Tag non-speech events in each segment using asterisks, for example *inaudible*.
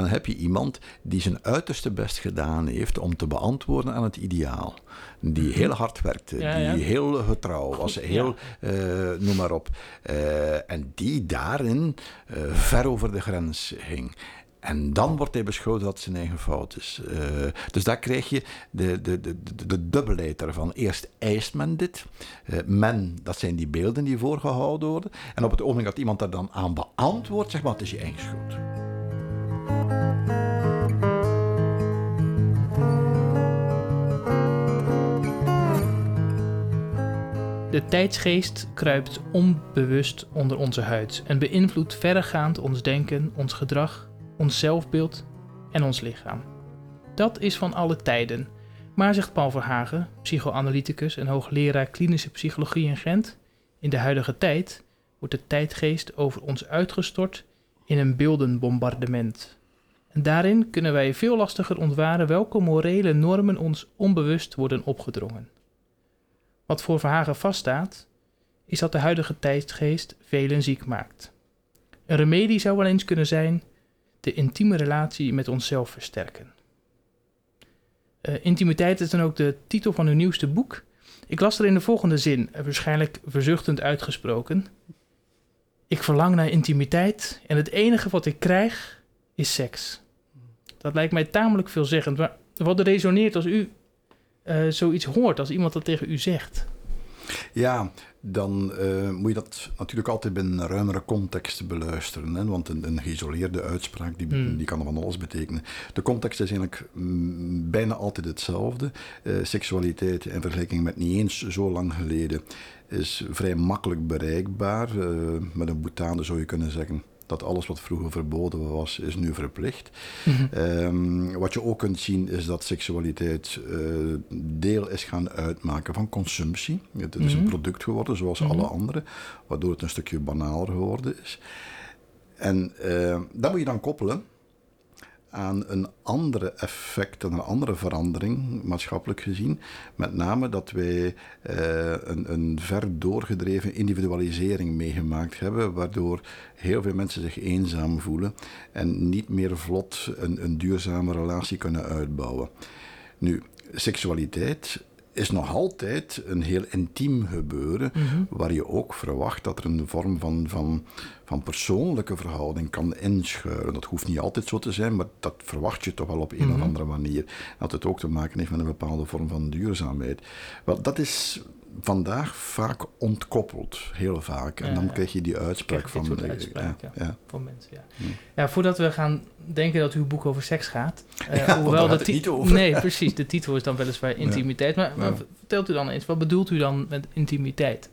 dan heb je iemand die zijn uiterste best gedaan heeft om te beantwoorden aan het ideaal. Die heel hard werkte, Mhm. Ja, ja. die heel getrouw was, heel, eh, noem maar op. Eh, en die daarin eh, ver over de grens ging. En dan wordt hij beschouwd dat het zijn eigen fout is. Dus daar krijg je de, de, de, de, dubbelheid ervan. Eerst eist men dit. Men, dat zijn die beelden die voorgehouden worden. En op het ogenblik dat iemand daar dan aan beantwoordt, zeg maar, het is je eigen schuld. De tijdsgeest kruipt onbewust onder onze huid en beïnvloedt verregaand ons denken, ons gedrag, ons zelfbeeld en ons lichaam. Dat is van alle tijden. Maar, zegt Paul Verhagen, psychoanalyticus en hoogleraar klinische psychologie in Gent, in de huidige tijd wordt de tijdgeest over ons uitgestort in een beeldenbombardement. Daarin kunnen wij veel lastiger ontwaren welke morele normen ons onbewust worden opgedrongen. Wat voor Verhagen vaststaat, is dat de huidige tijdsgeest velen ziek maakt. Een remedie zou wel eens kunnen zijn de intieme relatie met onszelf versterken. Eh, intimiteit is dan ook de titel van uw nieuwste boek. Ik las er in de volgende zin, eh, waarschijnlijk verzuchtend uitgesproken. Ik verlang naar intimiteit en het enige wat ik krijg is seks. Dat lijkt mij tamelijk veelzeggend, maar wat resoneert als u eh, zoiets hoort, als iemand dat tegen u zegt? Ja, dan eh, moet je dat natuurlijk altijd binnen een ruimere context beluisteren. Hè? Want een, een geïsoleerde uitspraak die, Hmm. die kan van alles betekenen. De context is eigenlijk mm, bijna altijd hetzelfde. Eh, seksualiteit in vergelijking met niet eens zo lang geleden is vrij makkelijk bereikbaar. Met een boutade zou je kunnen zeggen dat alles wat vroeger verboden was, is nu verplicht. Ehm, wat je ook kunt zien is dat seksualiteit eh, deel is gaan uitmaken van consumptie. Het is een Mhm. product geworden, zoals Mhm. alle andere, waardoor het een stukje banaler geworden is. En eh, dat moet je dan koppelen aan een andere effect, aan een andere verandering, maatschappelijk gezien. Met name dat wij eh, een, een ver doorgedreven individualisering meegemaakt hebben, waardoor heel veel mensen zich eenzaam voelen en niet meer vlot een, een duurzame relatie kunnen uitbouwen. Nu, seksualiteit is nog altijd een heel intiem gebeuren, Mhm. waar je ook verwacht dat er een vorm van, van, van persoonlijke verhouding kan inschuilen. Dat hoeft niet altijd zo te zijn, maar dat verwacht je toch wel op een of Mhm. andere manier. Dat het ook te maken heeft met een bepaalde vorm van duurzaamheid. Wel, dat is vandaag vaak ontkoppeld, heel vaak. En Ja, dan krijg je die uitspraak van... uitspraak, ja. ja. Voor mensen, ja. Hmm. Ja, voordat we gaan denken dat uw boek over seks gaat. *laughs* de niet over. Nee, precies. De titel is dan weliswaar *laughs* intimiteit. Maar, vertelt u dan eens, wat bedoelt u dan met intimiteit?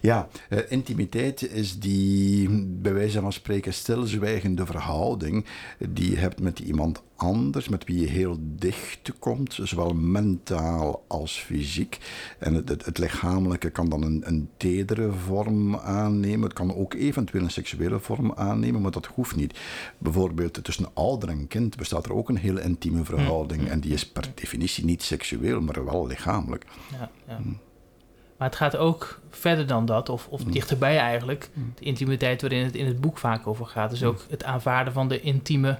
Ja, eh, intimiteit is die, bij wijze van spreken, stilzwijgende verhouding die je hebt met iemand anders, met wie je heel dicht komt, zowel mentaal als fysiek. En het, het, het lichamelijke kan dan een, een tedere vorm aannemen. Het kan ook eventueel een seksuele vorm aannemen, maar dat hoeft niet. Bijvoorbeeld tussen ouder en kind bestaat er ook een heel intieme verhouding. En die is per definitie niet seksueel, maar wel lichamelijk. Ja, ja. Hmm. Maar het gaat ook verder dan dat, of, of Hmm. dichterbij eigenlijk. Hmm. De intimiteit waarin het in het boek vaak over gaat. is ook het aanvaarden van de intieme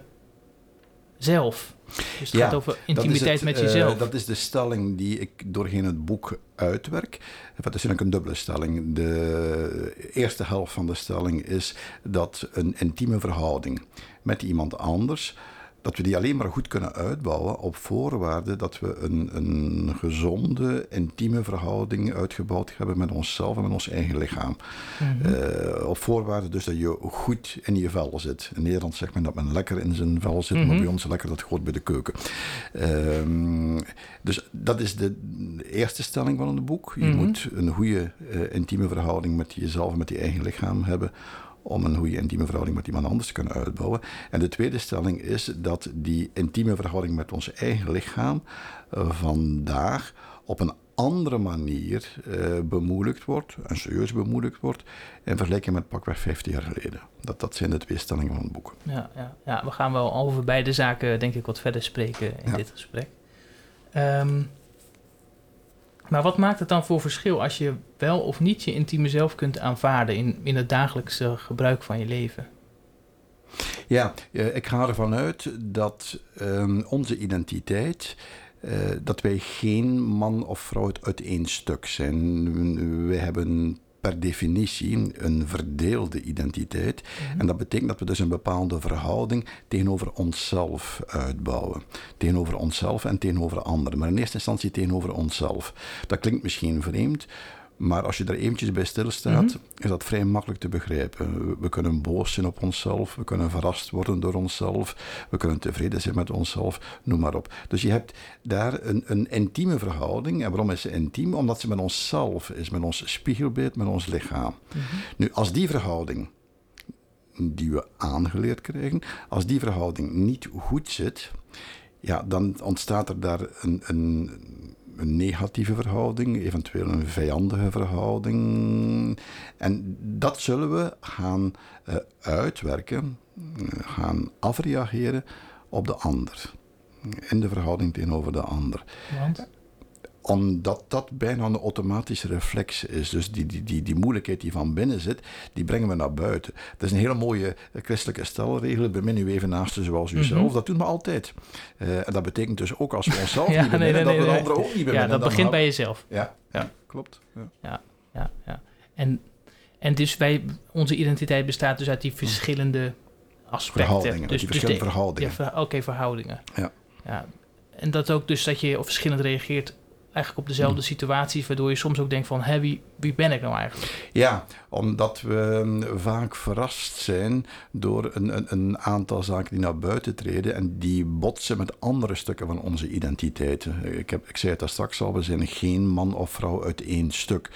zelf. Dus het Ja, gaat over intimiteit het, met eh, jezelf. dat is de stelling die ik doorheen het boek uitwerk. Dat is eigenlijk een dubbele stelling. De eerste helft van de stelling is dat een intieme verhouding met iemand anders, dat we die alleen maar goed kunnen uitbouwen op voorwaarde dat we een, een gezonde, intieme verhouding uitgebouwd hebben met onszelf en met ons eigen lichaam. Mhm. Eh, op voorwaarde dus dat je goed in je vel zit. In Nederland zegt men dat men lekker in zijn vel zit, maar Mhm. bij ons lekker dat hoort bij de keuken. Ehm, dus dat is de eerste stelling van het boek. Je Mhm. moet een goede eh, intieme verhouding met jezelf en met je eigen lichaam hebben om een goede intieme verhouding met iemand anders te kunnen uitbouwen. En de tweede stelling is dat die intieme verhouding met ons eigen lichaam eh, vandaag op een andere manier eh, bemoeilijkt wordt, en serieus bemoeilijkt wordt, in vergelijking met pakweg 50 jaar geleden. Dat, dat zijn de twee stellingen van het boek. Ja, ja, ja, we gaan wel over beide zaken, denk ik, wat verder spreken in Ja. dit gesprek. Ehm, maar wat maakt het dan voor verschil als je wel of niet je intieme zelf kunt aanvaarden in, in het dagelijkse gebruik van je leven? Ja, eh, ik ga ervan uit dat ehm, onze identiteit, eh, dat wij geen man of vrouw uit één stuk zijn. Wij hebben per definitie een verdeelde identiteit. En dat betekent dat we dus een bepaalde verhouding tegenover onszelf uitbouwen. Tegenover onszelf en tegenover anderen. Maar in eerste instantie tegenover onszelf. Dat klinkt misschien vreemd. Maar als je er eventjes bij stilstaat, Mhm. is dat vrij makkelijk te begrijpen. We- kunnen boos zijn op onszelf, we kunnen verrast worden door onszelf, we kunnen tevreden zijn met onszelf, noem maar op. Dus je hebt daar een, een intieme verhouding. En waarom is ze intiem? Omdat ze met onszelf is, met ons spiegelbeeld, met ons lichaam. Nu, als die verhouding die we aangeleerd krijgen, als die verhouding niet goed zit, ja, dan ontstaat er daar een, een, een negatieve verhouding, eventueel een vijandige verhouding. En dat zullen we gaan eh, uitwerken, eh, gaan afreageren op de ander. In de verhouding tegenover de ander Want? Omdat dat bijna een automatische reflex is. Dus die, die, die, die moeilijkheid die van binnen zit, die brengen we naar buiten. Dat is een hele mooie christelijke stelregel. Bemin u even naast zoals uzelf. Mhm. Dat doen we altijd. Eh, en dat betekent dus ook als we onszelf *laughs* Ja, niet beminnen, nee, dat we nee, de nee. anderen ook niet beminnen. Ja, dat begint bij jezelf. Ja, Ja. ja. klopt. Ja. Ja, ja. En, en dus wij, onze identiteit bestaat dus uit die verschillende aspecten. Verhoudingen, Dus, die dus verschillende de- verhoudingen. Ja, ver- oké, verhoudingen. Ja. ja. En dat ook dus dat je op verschillend reageert eigenlijk op dezelfde Hm. situaties, waardoor je soms ook denkt van, hé, wie, wie ben ik nou eigenlijk? Ja, omdat we mm, vaak verrast zijn door een, een, een aantal zaken die naar buiten treden en die botsen met andere stukken van onze identiteit. Ik, heb, ik zei het daar straks al, we zijn geen man of vrouw uit één stuk.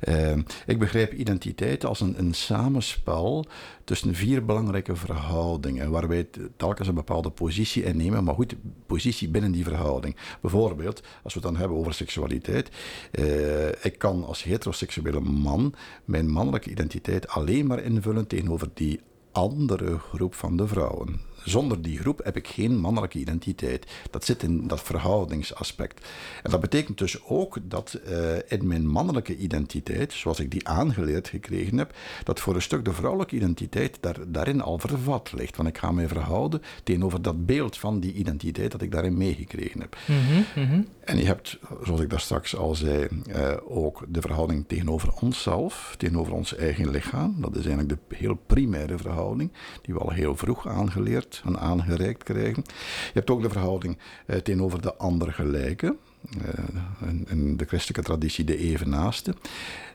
Eh, ik begrijp identiteit als een, een samenspel tussen vier belangrijke verhoudingen, waar wij telkens een bepaalde positie innemen, maar goed, positie binnen die verhouding. Bijvoorbeeld, als we het dan hebben over seksualiteit, eh, ik kan als heteroseksuele man mijn mannelijke identiteit alleen maar invullen tegenover die andere groep van de vrouwen. Zonder die groep heb ik geen mannelijke identiteit. Dat zit in dat verhoudingsaspect. En dat betekent dus ook dat eh, in mijn mannelijke identiteit, zoals ik die aangeleerd gekregen heb, dat voor een stuk de vrouwelijke identiteit daar, daarin al vervat ligt. Want ik ga mij verhouden tegenover dat beeld van die identiteit dat ik daarin meegekregen heb. Mhm, mhm. En je hebt, zoals ik daar straks al zei, eh, ook de verhouding tegenover onszelf, tegenover ons eigen lichaam. Dat is eigenlijk de heel primaire verhouding, die we al heel vroeg aangeleerd en aangereikt krijgen. Je hebt ook de verhouding eh, tegenover de ander gelijke. eh, in, in de christelijke traditie de evenaaste.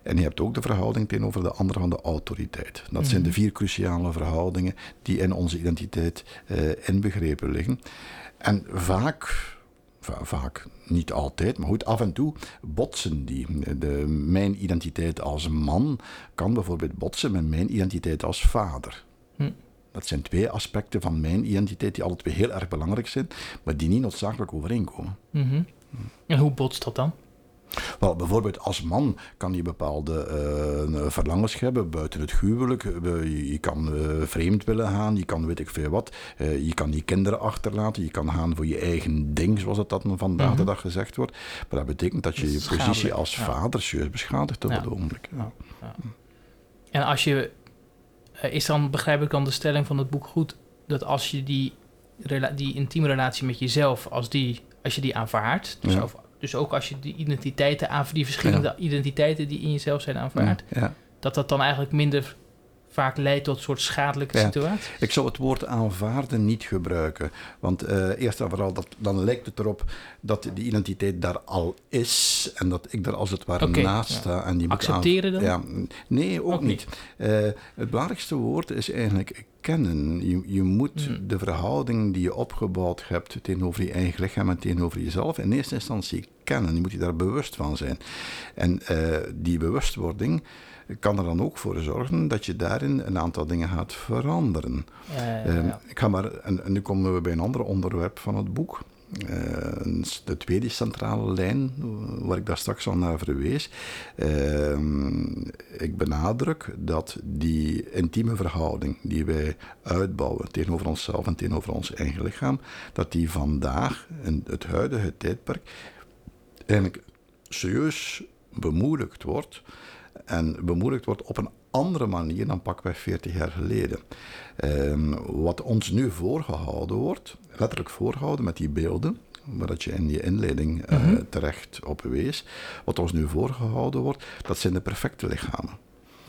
En je hebt ook de verhouding tegenover de ander van de autoriteit. Dat zijn de vier cruciale verhoudingen die in onze identiteit eh, inbegrepen liggen. En vaak Va- vaak, niet altijd, maar goed, af en toe botsen die. De, mijn identiteit als man kan bijvoorbeeld botsen met mijn identiteit als vader. Hm. Dat zijn twee aspecten van mijn identiteit die alle twee heel erg belangrijk zijn, maar die niet noodzakelijk overeenkomen. Mhm. En hoe botst dat dan? Wel, bijvoorbeeld als man kan je bepaalde eh, verlangens hebben buiten het huwelijk. Eh, je, kan eh, vreemd willen gaan, je kan weet ik veel wat. Je kan je kinderen achterlaten, je kan gaan voor je eigen ding, zoals het dat vandaag de Mhm. dag gezegd wordt. Maar dat betekent dat je Dat je positie als ja. vader serieus beschadigt op Ja. het ogenblik. Ja. En als je, is dan, begrijp ik dan de stelling van het boek goed, dat als je die, die intieme relatie met jezelf, als, die, als je die aanvaardt, dus, Ja. of- dus ook als je die identiteiten aan, die verschillende identiteiten die in jezelf zijn aanvaardt, Ja. dat dat dan eigenlijk minder vaak leidt tot een soort schadelijke Ja. situatie? Ik zou het woord aanvaarden niet gebruiken. Want eh, eerst en vooral, dat, dan lijkt het erop dat die identiteit daar al is. En dat ik daar als het ware naast ja. sta. En die moet Accepteren dan? Ja, nee, ook Ook niet. Eh, het belangrijkste woord is eigenlijk kennen. Je, je moet Hmm. de verhouding die je opgebouwd hebt tegenover je eigen lichaam en tegenover jezelf in eerste instantie kennen. Je moet je daar bewust van zijn. En eh, die bewustwording kan er dan ook voor zorgen dat je daarin een aantal dingen gaat veranderen. Ja, ja, ja, Ehm, ik ga maar, en, en nu komen we bij een ander onderwerp van het boek. Eh, de tweede centrale lijn, eh, waar ik daar straks al naar verwees. Ehm, ik benadruk dat die intieme verhouding die wij uitbouwen tegenover onszelf en tegenover ons eigen lichaam, dat die vandaag, in het huidige tijdperk, eigenlijk serieus bemoeilijkt wordt. En bemoeilijkt wordt op een andere manier dan pakweg 40 jaar geleden. Ehm, wat ons nu voorgehouden wordt, letterlijk voorgehouden met die beelden, waar dat je in je inleiding eh, Mhm. terecht op wees, wat ons nu voorgehouden wordt, dat zijn de perfecte lichamen.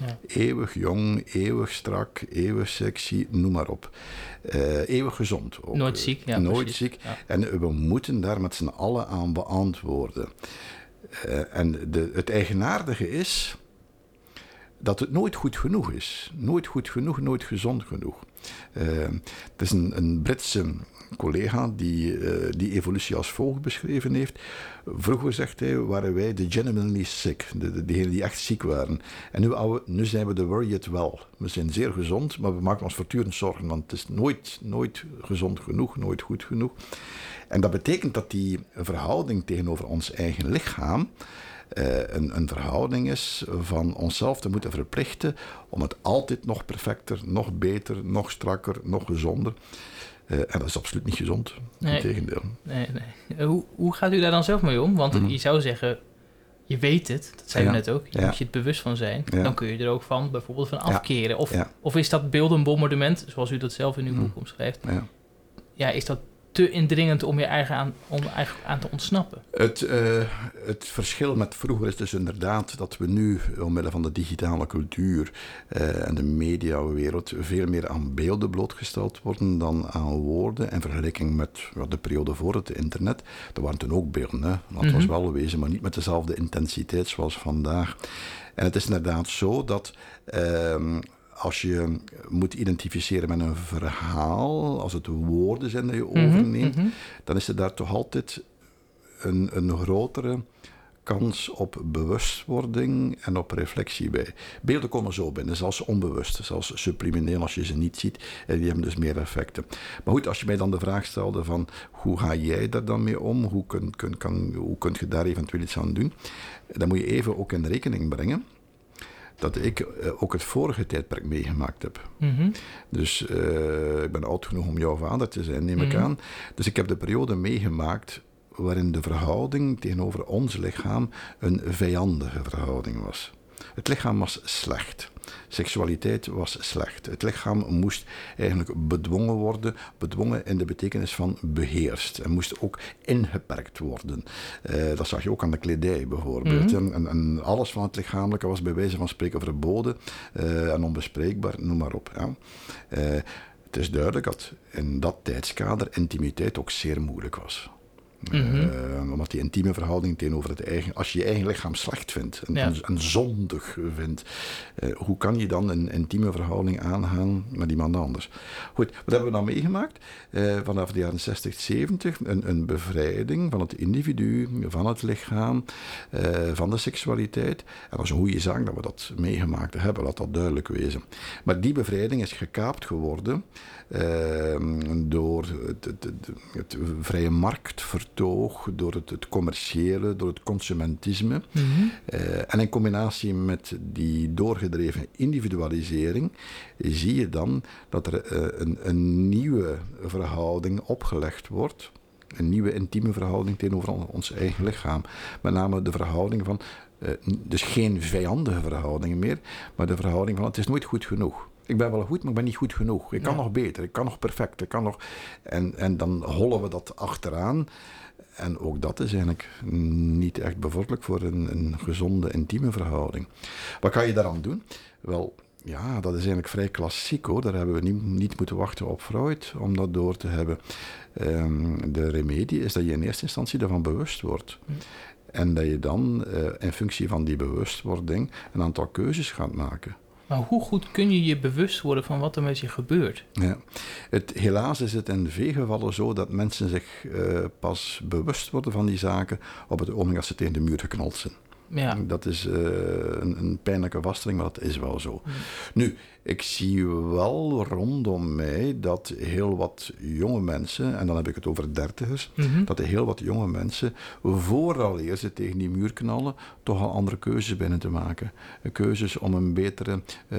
Ja. Eeuwig jong, eeuwig strak, eeuwig sexy, noem maar op. Eh, eeuwig gezond. Ook. Nooit ziek, ja, Nooit precies. ziek. Ja. En we moeten daar met z'n allen aan beantwoorden. Eh, en de, het eigenaardige is dat het nooit goed genoeg is. Nooit goed genoeg, nooit gezond genoeg. Eh, het is een, Britse collega die eh, die evolutie als volgt beschreven heeft. Vroeger, zegt hij, waren wij de genuinely sick, de, de, degenen die echt ziek waren. En nu, zijn we de worried well. We zijn zeer gezond, maar we maken ons voortdurend zorgen, want het is nooit, nooit gezond genoeg, nooit goed genoeg. En dat betekent dat die verhouding tegenover ons eigen lichaam een, een verhouding is van onszelf te moeten verplichten om het altijd nog perfecter, nog beter, nog strakker, nog gezonder. Eh, en dat is absoluut niet gezond. Nee. Integendeel. Nee, nee. Eh, Hoe, hoe gaat u daar dan zelf mee om? Want Mhm. je zou zeggen, je weet het, dat zei Ja. u net ook, je Ja. moet je het bewust van zijn. Ja. Dan kun je er ook van bijvoorbeeld van afkeren. Of, of is dat beeldenbombardement, zoals u dat zelf in uw Mhm. boek omschrijft, Ja. ja, is dat te indringend om je eigen aan, om eigenlijk aan te ontsnappen? Het, eh, het verschil met vroeger is dus inderdaad dat we nu, omwille van de digitale cultuur eh, en de mediawereld, veel meer aan beelden blootgesteld worden dan aan woorden. In vergelijking met ja, de periode voor het internet. Er waren toen ook beelden, hè? dat was Mhm. wel wezen, maar niet met dezelfde intensiteit zoals vandaag. En het is inderdaad zo dat. ehm, als je moet identificeren met een verhaal, als het woorden zijn die je Mhm, overneemt, mhm. dan is er daar toch altijd een, een grotere kans op bewustwording en op reflectie bij. Beelden komen zo binnen, zelfs onbewust, zelfs sublimineel als je ze niet ziet. En die hebben dus meer effecten. Maar goed, als je mij dan de vraag stelde van hoe ga jij daar dan mee om? Hoe kun, kun, kan, hoe kun je daar eventueel iets aan doen? Dan moet je even ook in rekening brengen dat ik eh, ook het vorige tijdperk meegemaakt heb. Mhm. Dus eh, ik ben oud genoeg om jouw vader te zijn, neem ik Mhm. aan. Dus ik heb de periode meegemaakt waarin de verhouding tegenover ons lichaam een vijandige verhouding was. Het lichaam was slecht. Seksualiteit was slecht. Het lichaam moest eigenlijk bedwongen worden, bedwongen in de betekenis van beheerst. En moest ook ingeperkt worden. Eh, dat zag je ook aan de kledij bijvoorbeeld. Mhm. en, en alles van het lichamelijke was bij wijze van spreken verboden eh, en onbespreekbaar, noem maar op. Ja. Eh, het is duidelijk dat in dat tijdskader intimiteit ook zeer moeilijk was. Mhm. Eh, omdat die intieme verhouding tegenover het eigen... Als je je eigen lichaam slecht vindt en, Ja. en, en zondig vindt, eh, hoe kan je dan een intieme verhouding aangaan met iemand anders? Goed, wat hebben we dan meegemaakt? Eh, vanaf de jaren 60, 70, een, een bevrijding van het individu, van het lichaam, van de seksualiteit. En dat is een goede zaak dat we dat meegemaakt hebben, laat dat duidelijk wezen. Maar die bevrijding is gekaapt geworden door het, het, het, het vrije marktvertoog, door het, commerciële, door het consumentisme. Mhm. Eh, en in combinatie met die doorgedreven individualisering zie je dan dat er eh, een, een nieuwe verhouding opgelegd wordt. Een nieuwe intieme verhouding tegenover on- ons eigen lichaam. Met name de verhouding van, eh, dus geen vijandige verhoudingen meer, maar de verhouding van het is nooit goed genoeg. Ik ben wel goed, maar ik ben niet goed genoeg. Ik kan Ja. nog beter, ik kan nog perfect, ik kan nog... En, en dan hollen we dat achteraan. En ook dat is eigenlijk niet echt bevorderlijk voor een, een gezonde, intieme verhouding. Wat kan je daaraan doen? Wel, ja, dat is eigenlijk vrij klassiek hoor. Daar hebben we niet, niet moeten wachten op Freud om dat door te hebben. Ehm, de remedie is dat je in eerste instantie daarvan bewust wordt. Hm. En dat je dan eh, in functie van die bewustwording een aantal keuzes gaat maken. Maar hoe goed kun je je bewust worden van wat er met je gebeurt? Ja. Het, helaas is het in veel gevallen zo dat mensen zich eh, pas bewust worden van die zaken op het ogenblik dat ze tegen de muur geknald zijn. Ja. Dat is eh, een, een pijnlijke vaststelling, maar dat is wel zo. Mm. Nu, ik zie wel rondom mij dat heel wat jonge mensen, en dan heb ik het over dertigers, Mhm. dat er heel wat jonge mensen, vooraleer ze tegen die muur knallen, toch al andere keuzes binnen te maken. Keuzes om een betere eh,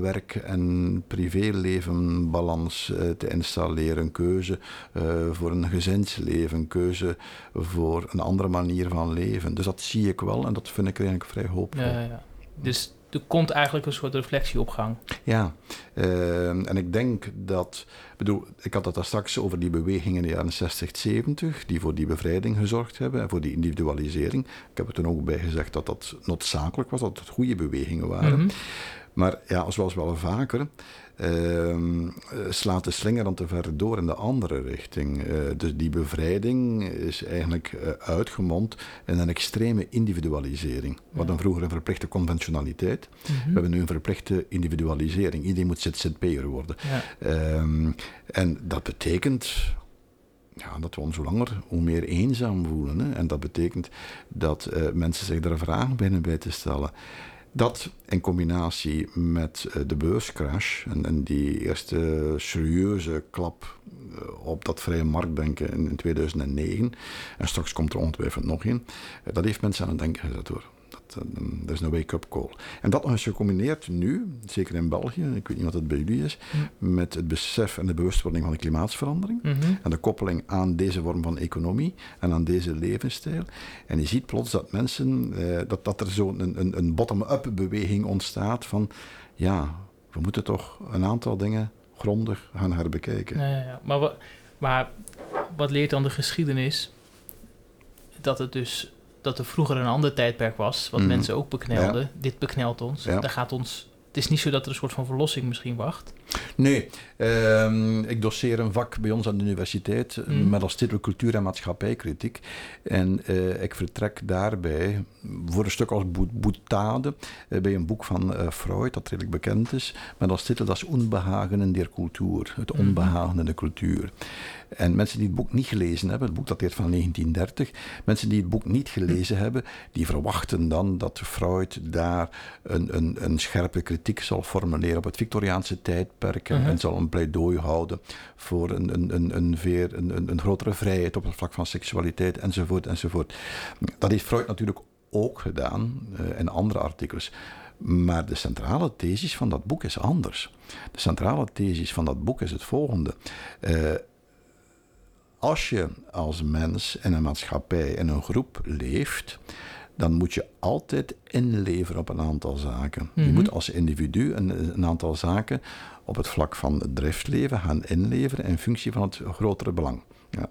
werk- en privélevenbalans eh, te installeren. Een keuze eh, voor een gezinsleven, een keuze voor een andere manier van leven. Dus dat zie ik wel en dat vind ik eigenlijk vrij hoopvol. Ja, ja, ja. Dus er komt eigenlijk een soort reflectie op gang. Ja, uh, en ik denk dat, bedoel, ik had het daar straks over die bewegingen in de jaren 60, 70, die voor die bevrijding gezorgd hebben en voor die individualisering. Ik heb er toen ook bij gezegd dat dat noodzakelijk was, dat het goede bewegingen waren. Mm -hmm. Maar ja, zoals wel vaker, uh, slaat de slinger dan te ver door in de andere richting. Uh, dus die bevrijding is eigenlijk uh, uitgemond in een extreme individualisering. We hadden vroeger een verplichte conventionaliteit. Mm -hmm. We hebben nu een verplichte individualisering. Iedereen moet ZZP'er worden. Ja. Um, en dat betekent ja, dat we ons hoe langer hoe meer eenzaam voelen. Hè? En dat betekent dat mensen zich daar vragen binnen bij te stellen. Dat in combinatie met uh, de beurscrash en, en, die eerste serieuze klap uh, op dat vrije marktdenken in, in, 2009, en straks komt er ongetwijfeld nog in, dat heeft mensen aan het denken gezet hoor. Dat is een wake-up call. En dat nog eens gecombineerd nu, zeker in België, ik weet niet wat het bij jullie is, mm. met het besef en de bewustwording van de klimaatsverandering mm -hmm. en de koppeling aan deze vorm van economie en aan deze levensstijl. En je ziet plots dat mensen, eh, dat, dat er zo'n een, een, een bottom-up beweging ontstaat van, ja, we moeten toch een aantal dingen grondig gaan herbekijken. Ja, ja, ja. Maar, wat, maar wat leert dan de geschiedenis? Dat het dus dat er vroeger een ander tijdperk was, wat mm. mensen ook beknelden. Ja. Dit beknelt ons. Daar gaat ons. Het is niet zo dat er een soort van verlossing misschien wacht. Nee, uh, ik doseer een vak bij ons aan de universiteit mm. met als titel Cultuur en Maatschappijkritiek. En uh, ik vertrek daarbij voor een stuk als boetade uh, bij een boek van uh, Freud, dat redelijk bekend is, met als titel Dat is Onbehagen in der Cultuur. Het onbehagen in de cultuur. En mensen die het boek niet gelezen hebben, het boek dateert van 1930, mensen die het boek niet gelezen hebben, die verwachten dan dat Freud daar een, een, een scherpe kritiek zal formuleren op het Victoriaanse tijdperk en, uh -huh. en zal een pleidooi houden voor een, een, een, een, een, een, een grotere vrijheid op het vlak van seksualiteit enzovoort enzovoort. Dat heeft Freud natuurlijk ook gedaan uh, in andere artikels. Maar de centrale thesis van dat boek is anders. De centrale thesis van dat boek is het volgende. Uh, als je als mens in een maatschappij, in een groep leeft, dan moet je altijd inleveren op een aantal zaken. Mm -hmm. Je moet als individu een, een, aantal zaken op het vlak van het driftleven gaan inleveren in functie van het grotere belang. Ja.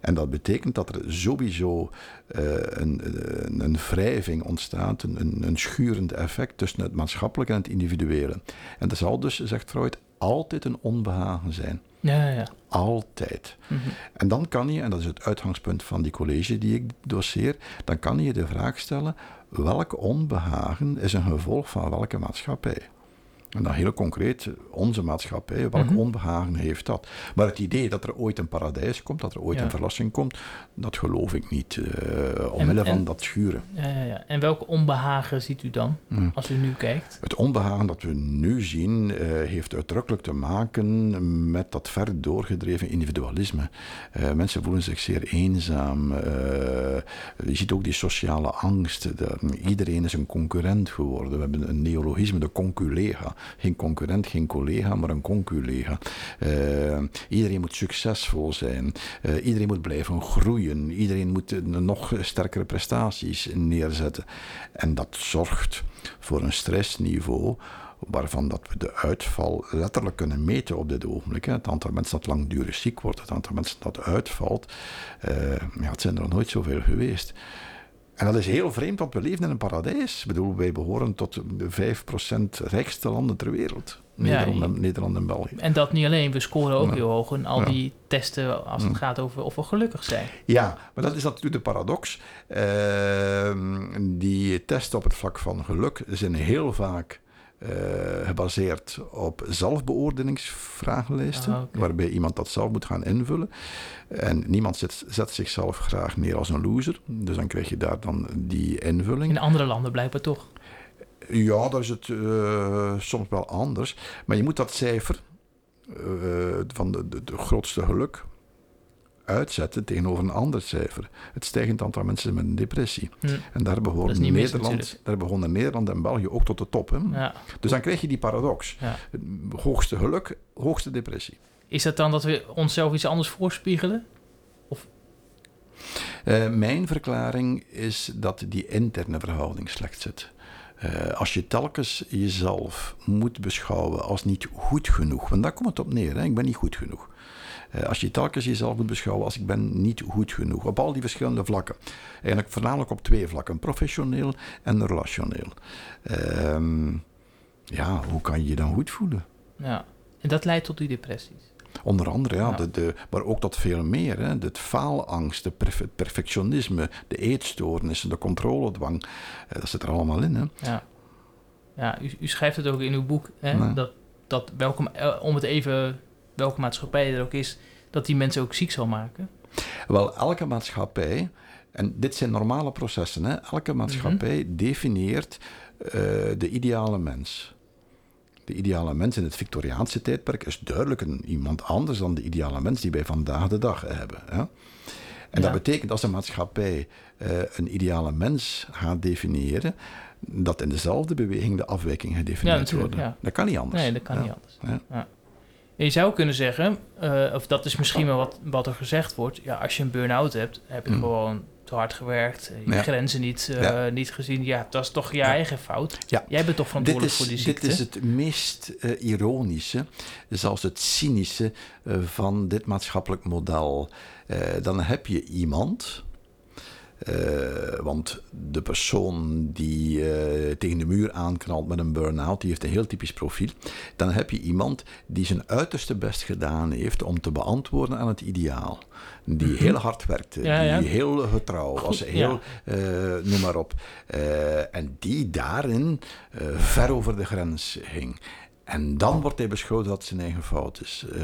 En dat betekent dat er sowieso uh, een, een, een, wrijving ontstaat, een, een, schurend effect tussen het maatschappelijke en het individuele. En dat zal dus, zegt Freud, altijd een onbehagen zijn. Ja, ja. Altijd. Mm -hmm. En dan kan je, en dat is het uitgangspunt van die college die ik doseer, dan kan je de vraag stellen: welk onbehagen is een gevolg van welke maatschappij? En dan heel concreet, onze maatschappij, welk mm -hmm. onbehagen heeft dat? Maar het idee dat er ooit een paradijs komt, dat er ooit ja. een verlossing komt, dat geloof ik niet, uh, omwille van dat schuren. Ja, ja, ja. En welk onbehagen ziet u dan, mm. als u nu kijkt? Het onbehagen dat we nu zien, uh, heeft uitdrukkelijk te maken met dat ver doorgedreven individualisme. Uh, mensen voelen zich zeer eenzaam. je ziet ook die sociale angst. De, iedereen is een concurrent geworden. We hebben een neologisme, de conculega geen concurrent, geen collega, maar een conculega. Uh, iedereen moet succesvol zijn. Uh, iedereen moet blijven groeien. Iedereen moet nog sterkere prestaties neerzetten. En dat zorgt voor een stressniveau waarvan dat we de uitval letterlijk kunnen meten op dit ogenblik. Het aantal mensen dat langdurig ziek wordt, het aantal mensen dat uitvalt, ja, het zijn er nooit zoveel geweest. En dat is heel vreemd, want we leven in een paradijs. Ik bedoel, wij behoren tot de 5% rijkste landen ter wereld. Nederland, ja, en, Nederland en België. En dat niet alleen, we scoren ook ja. heel hoog in al ja. die testen als het gaat over of we gelukkig zijn. Ja, maar dat is natuurlijk de paradox. Uh, die testen op het vlak van geluk zijn heel vaak uh, gebaseerd op zelfbeoordelingsvragenlijsten, ah, okay. waarbij iemand dat zelf moet gaan invullen. En niemand zet, zet, zichzelf graag neer als een loser, dus dan krijg je daar dan die invulling. In andere landen blijkbaar toch? Ja, daar is het uh, soms wel anders. Maar je moet dat cijfer uh, van de, de, de grootste geluk uitzetten tegenover een ander cijfer. Het stijgend aantal mensen met een depressie. Hm. En daar behoren, Nederland, daar behoren Nederland en België ook tot de top. Hè? Ja. Dus dan krijg je die paradox. Ja. Hoogste geluk, hoogste depressie. Is dat dan dat we onszelf iets anders voorspiegelen? Of? Uh, mijn verklaring is dat die interne verhouding slecht zit. Eh, als je telkens jezelf moet beschouwen als niet goed genoeg, want daar komt het op neer, hè? ik ben niet goed genoeg. Eh, als je telkens jezelf moet beschouwen als ik ben niet goed genoeg. Op al die verschillende vlakken. Eigenlijk voornamelijk op twee vlakken. Professioneel en relationeel. Ehm, ja, hoe kan je je dan goed voelen? Ja, en dat leidt tot die depressies. Onder andere, ja, Ja. De, de, maar ook tot veel meer. Hè. De faalangst, de perfe- perfectionisme, de eetstoornissen, de controledwang. Eh, dat zit er allemaal in. Hè. Ja, ja u, u schrijft het ook in uw boek, hè, Nee. dat, dat welke, ma- eh, om het even, welke maatschappij er ook is, dat die mensen ook ziek zal maken. Wel, elke maatschappij, en dit zijn normale processen, hè, elke maatschappij definieert eh, de ideale mens. De ideale mens in het Victoriaanse tijdperk is duidelijk een, iemand anders dan de ideale mens die wij vandaag de dag hebben. Hè. En Ja. dat betekent als een maatschappij eh, een ideale mens gaat definiëren, dat in dezelfde beweging de afwijking gedefinieerd ja. Dat kan niet anders. Nee, dat kan niet anders. En je zou kunnen zeggen, eh, of dat is misschien wel wat, wat er gezegd wordt, ja, als je een burn-out hebt, heb je Mm. gewoon te hard gewerkt, eh, je Ja. grenzen niet, eh, Ja. niet gezien. Ja, dat is toch je Ja. eigen fout. Ja. Jij bent toch verantwoordelijk voor die ziekte. dit is het meest eh, ironische, zelfs het cynische van dit maatschappelijk model. Dan heb je iemand, eh, want de persoon die eh, tegen de muur aanknalt met een burn-out, die heeft een heel typisch profiel. Dan heb je iemand die zijn uiterste best gedaan heeft om te beantwoorden aan het ideaal. Die Mhm. heel hard werkte, Ja, ja. die heel getrouw was, Goed, heel, eh, noem maar op. En die daarin ver over de grens ging. En dan wordt hij beschouwd dat het zijn eigen fout is. Eh,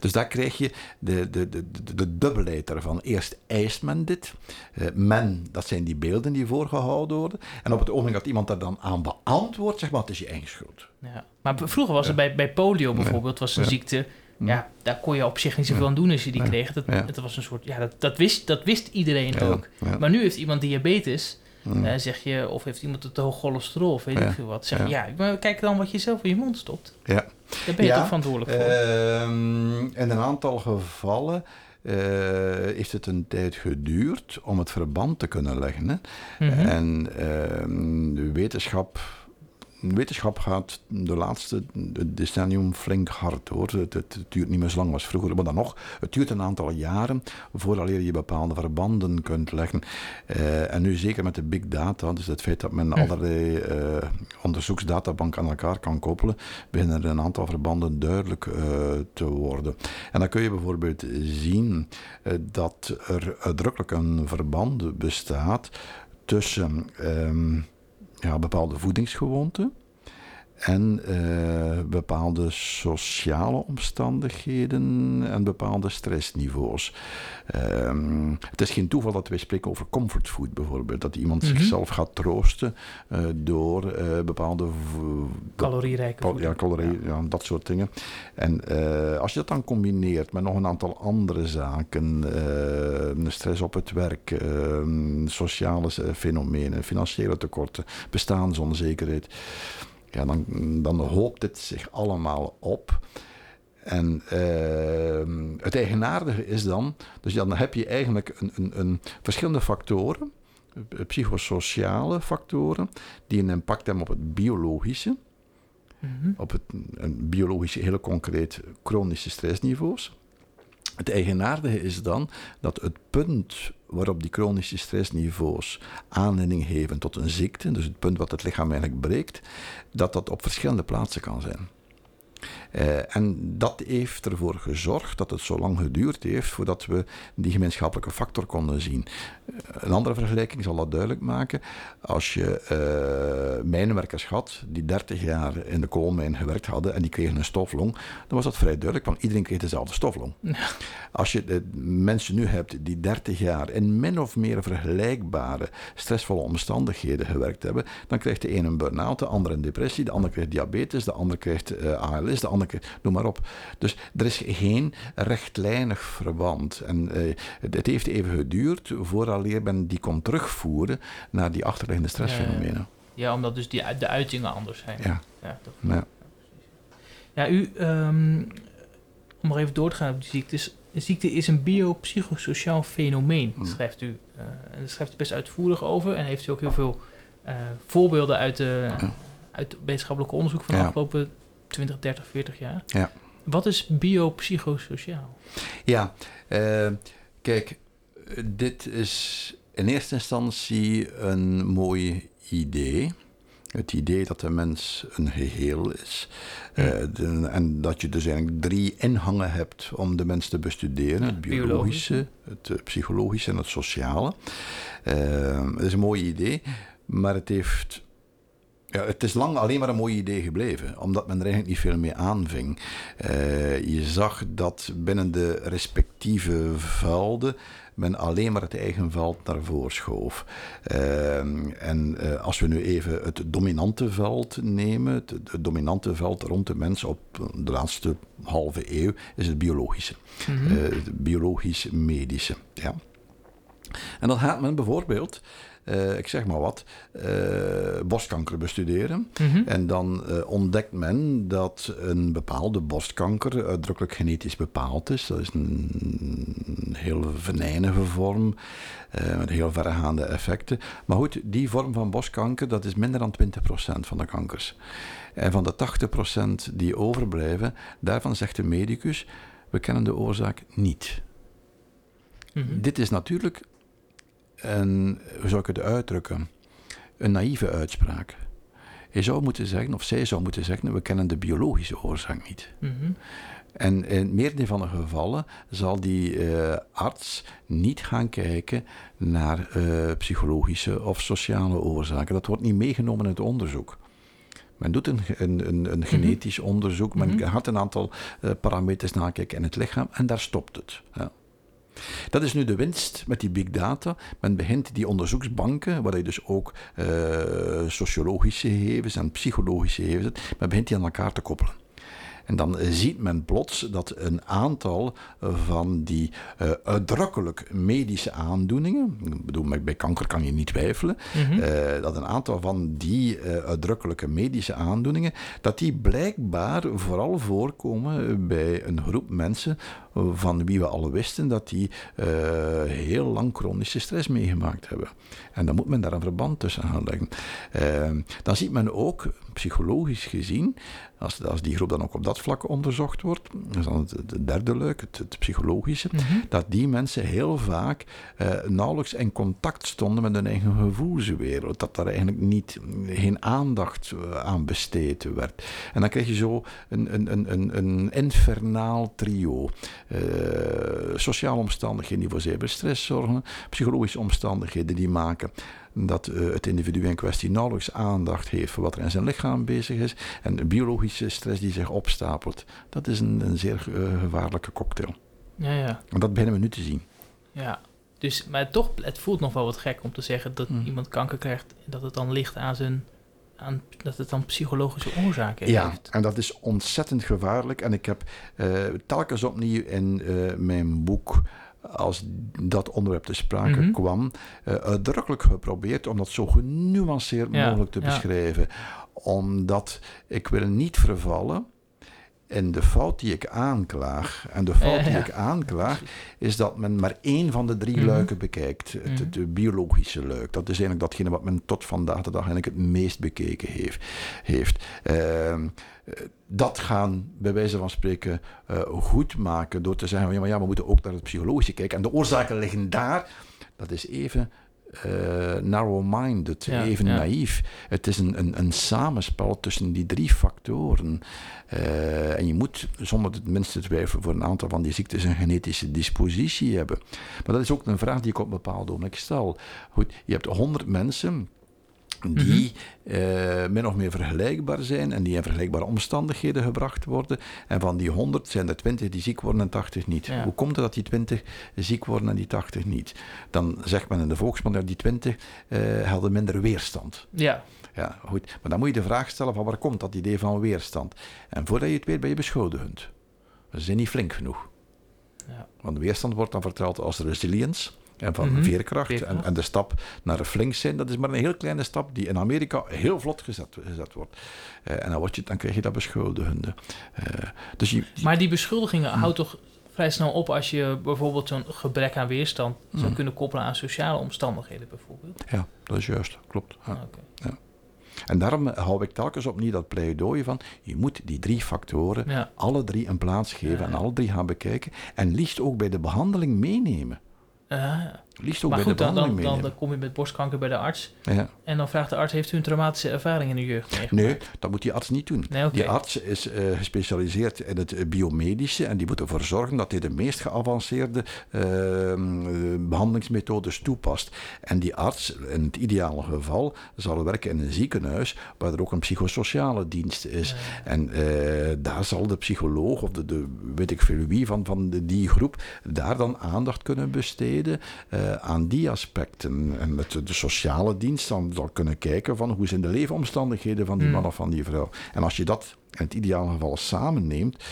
dus daar krijg je de, de, de, de, de dubbelheid ervan. Eerst eist men dit. Eh, men, dat zijn die beelden die voorgehouden worden. En op het ogenblik dat iemand daar dan aan beantwoordt, zeg maar, het is je eigen schuld. Ja. Maar vroeger was het bij, bij polio bijvoorbeeld, was een Ja. ziekte. Ja, daar kon je op zich niet zoveel aan doen als je die Ja. kreeg. Dat, Ja. dat was een soort, ja, dat, dat, wist, dat wist iedereen Ja, ook. ja. Maar nu heeft iemand diabetes, Mm. zeg je, of heeft iemand te hoog cholesterol, of weet Ja. ik veel wat. Zeg ja, Ja. maar kijk dan wat je zelf in je mond stopt. Ja. Daar ben je Ja, toch verantwoordelijk voor. Ehm, in een aantal gevallen eh, heeft het een tijd geduurd om het verband te kunnen leggen. Hè? Mhm. En ehm, de wetenschap, wetenschap gaat de laatste decennium flink hard hoor. Het, het, het duurt niet meer zo lang als vroeger, maar dan nog. Het duurt een aantal jaren voordat je bepaalde verbanden kunt leggen. Eh, en nu zeker met de big data, dus het feit dat men Hm. allerlei eh, onderzoeksdatabanken aan elkaar kan koppelen, beginnen er een aantal verbanden duidelijk eh, te worden. En dan kun je bijvoorbeeld zien dat er uitdrukkelijk een verband bestaat tussen ehm, ja, bepaalde voedingsgewoonten en eh, bepaalde sociale omstandigheden en bepaalde stressniveaus. Ehm, het is geen toeval dat wij spreken over comfortfood bijvoorbeeld. Dat iemand Mhm. zichzelf gaat troosten eh, door eh, bepaalde Calorierijke Cal- voeding. Ja, calorie, ja. dat soort dingen. En als je dat dan combineert met nog een aantal andere zaken, stress op het werk, eh, sociale fenomenen, financiële tekorten, bestaansonzekerheid, ja, dan, dan hoopt het zich allemaal op. En eh, het eigenaardige is dan, dus dan heb je eigenlijk een, een, een verschillende factoren, eh, psychosociale factoren, die een impact hebben op het biologische Mhm. op het een biologische, heel concreet chronische stressniveaus. Het eigenaardige is dan dat het punt waarop die chronische stressniveaus aanleiding geven tot een ziekte, dus het punt wat het lichaam eigenlijk breekt, dat dat op verschillende plaatsen kan zijn. Eh, en dat heeft ervoor gezorgd dat het zo lang geduurd heeft voordat we die gemeenschappelijke factor konden zien. Eh, een andere vergelijking zal dat duidelijk maken. Als je eh, mijnwerkers had die 30 jaar in de koolmijn gewerkt hadden en die kregen een stoflong, dan was dat vrij duidelijk, want iedereen kreeg dezelfde stoflong. Ja. Als je de mensen nu hebt die 30 jaar in min of meer vergelijkbare stressvolle omstandigheden gewerkt hebben, dan krijgt de ene een burn-out, de andere een depressie, de andere krijgt diabetes, de andere krijgt ALS, de andere krijgt, noem maar op. Dus er is geen rechtlijnig verband. En eh, het, heeft even geduurd vooraleer men die kon terugvoeren naar die achterliggende stressfenomenen. Ja, omdat dus die, de uitingen anders zijn. Ja, Ja, dat- ja. Ja, u, ehm, om maar even door te gaan op die ziektes. Ziekte is een biopsychosociaal fenomeen, Mm. schrijft u. eh, en daar schrijft u best uitvoerig over en heeft u ook heel veel eh, voorbeelden uit, de, uit het wetenschappelijk onderzoek van de afgelopen 20, 30, 40 jaar. Ja. Wat is biopsychosociaal? Ja, eh, kijk, dit is in eerste instantie een mooi idee. Het idee dat de mens een geheel is. Eh, de- en dat je dus eigenlijk drie ingangen hebt om de mens te bestuderen: Ja, het biologische, het eh, psychologische en het sociale. Eh, het is een mooi idee, maar het heeft. Ja, het is lang alleen maar een mooi idee gebleven, omdat men er eigenlijk niet veel mee aanving. Eh, je zag dat binnen de respectieve velden men alleen maar het eigen veld naar voren schoof. Eh, en eh, als we nu even het dominante veld nemen, het, het dominante veld rond de mens op de laatste halve eeuw, is het biologische. Mhm. Het biologisch-medische. Ja. En dan gaat men bijvoorbeeld, eh, ik zeg maar wat, eh, borstkanker bestuderen. Mhm. En dan eh, ontdekt men dat een bepaalde borstkanker uitdrukkelijk genetisch bepaald is. Dat is een heel venijnige vorm met heel verregaande effecten. Maar goed, die vorm van borstkanker dat is minder dan 20% van de kankers. En van de 80% die overblijven, daarvan zegt de medicus, we kennen de oorzaak niet. Mhm. Dit is natuurlijk een, hoe zou ik het uitdrukken, een naïeve uitspraak. Je zou moeten zeggen, of zij zou moeten zeggen, we kennen de biologische oorzaak niet. Mhm. En in meerdere van de gevallen zal die eh, arts niet gaan kijken naar eh, psychologische of sociale oorzaken. Dat wordt niet meegenomen in het onderzoek. Men doet een, een, een, een genetisch onderzoek, men Mhm. gaat een aantal eh, parameters nakijken in het lichaam en daar stopt het. Ja. Dat is nu de winst met die big data. Men begint die onderzoeksbanken, waar je dus ook eh, sociologische gegevens en psychologische gegevens hebt, men begint die aan elkaar te koppelen. En dan ziet men plots dat een aantal eh, van die eh, uitdrukkelijk medische aandoeningen, ik bedoel, bij- kanker kan je niet twijfelen, Mhm. dat een aantal van die uitdrukkelijke medische aandoeningen, dat die blijkbaar vooral voorkomen bij een groep mensen van wie we al wisten dat die eh, heel lang chronische stress meegemaakt hebben. En dan moet men daar een verband tussen gaan leggen. Eh, dan ziet men ook, psychologisch gezien, als, als die groep dan ook op dat vlak onderzocht wordt, dat is dan het, het derde luik, het, het psychologische, Mhm. dat die mensen heel vaak eh, nauwelijks in contact stonden met hun eigen gevoelswereld. Dat daar eigenlijk niet, geen aandacht eh, aan besteed werd. En dan krijg je zo een, een, een, een, een infernaal trio. Eh, sociale omstandigheden die voor zeker stress zorgen, psychologische omstandigheden die maken dat eh, het individu in kwestie nauwelijks aandacht heeft voor wat er in zijn lichaam bezig is, en biologische stress die zich opstapelt. Dat is een, een zeer eh, gevaarlijke cocktail. Ja, ja. En dat beginnen we nu te zien. Ja, dus, maar toch, het voelt nog wel wat gek om te zeggen dat Mhm. iemand kanker krijgt, dat het dan ligt aan zijn, aan, dat het dan psychologische oorzaken Ja, heeft. en dat is ontzettend gevaarlijk. En ik heb eh, telkens opnieuw in eh, mijn boek, als dat onderwerp te sprake Mhm. kwam, eh, uitdrukkelijk geprobeerd om dat zo genuanceerd Ja, mogelijk te ja. beschrijven. Omdat ik wil niet vervallen in de fout die ik aanklaag. En de fout die ik aanklaag is dat men maar één van de drie Mhm. luiken bekijkt. Het, Mhm. het biologische luik. Dat is eigenlijk datgene wat men tot vandaag de dag eigenlijk het meest bekeken heeft. heeft. Ehm, eh, dat gaan, bij wijze van spreken, eh, goed maken door te zeggen: ja, maar ja, we moeten ook naar het psychologische kijken. En de oorzaken liggen daar. Dat is even narrow-minded, Ja, even ja. naïef. Het is een, een, een samenspel tussen die drie factoren. Eh, en je moet zonder het minste twijfel voor een aantal van die ziektes een genetische dispositie hebben. Maar dat is ook een vraag die ik op een bepaald ogenblik stel. Goed, je hebt 100 mensen die eh, min of meer vergelijkbaar zijn en die in vergelijkbare omstandigheden gebracht worden. En van die 100 zijn er 20 die ziek worden en 80 niet. Ja. Hoe komt het dat die 20 ziek worden en die 80 niet? Dan zegt men in de volksmond dat die 20 eh, hadden minder weerstand. Ja, Ja, goed. Maar dan moet je de vraag stellen van waar komt dat idee van weerstand? En voordat je het weet ben je beschuldigend. Ze zijn niet flink genoeg. ja. Want weerstand wordt dan verteld als resilience en van Mhm. veerkracht. Veerkracht. En, en de stap naar flink zijn, dat is maar een heel kleine stap die in Amerika heel vlot gezet, gezet wordt. Eh, en dan, word je, dan krijg je dat beschuldigende. Eh, dus je, Maar die beschuldigingen houdt toch vrij snel op als je bijvoorbeeld zo'n gebrek aan weerstand zou Mm. kunnen koppelen aan sociale omstandigheden bijvoorbeeld. Ja, dat is juist. Klopt. Ja. Ah. En daarom hou ik telkens opnieuw dat pleidooi van... je moet die drie factoren Ja. alle drie een plaats geven... En alle drie gaan bekijken. En liefst ook bij de behandeling meenemen. Ah, ja. Liefst ook maar bij goed, de dan, dan, dan, dan kom je met borstkanker bij de arts. Ja. En dan vraagt de arts, heeft u een traumatische ervaring in uw jeugd meegemaakt? Nee, dat moet die arts niet doen. Nee. Die arts is eh, gespecialiseerd in het eh, biomedische en die moet ervoor zorgen dat hij de meest geavanceerde ehm, eh, behandelingsmethodes toepast. En die arts, in het ideale geval, zal werken in een ziekenhuis waar er ook een psychosociale dienst is. En daar zal de psycholoog of de, de weet ik veel wie van, van de, die groep daar dan aandacht kunnen besteden eh, aan die aspecten. En het, de sociale dienst dan zal kunnen kijken van hoe zijn de leefomstandigheden van die Hmm. man of van die vrouw. En als je dat in het ideale geval samenneemt,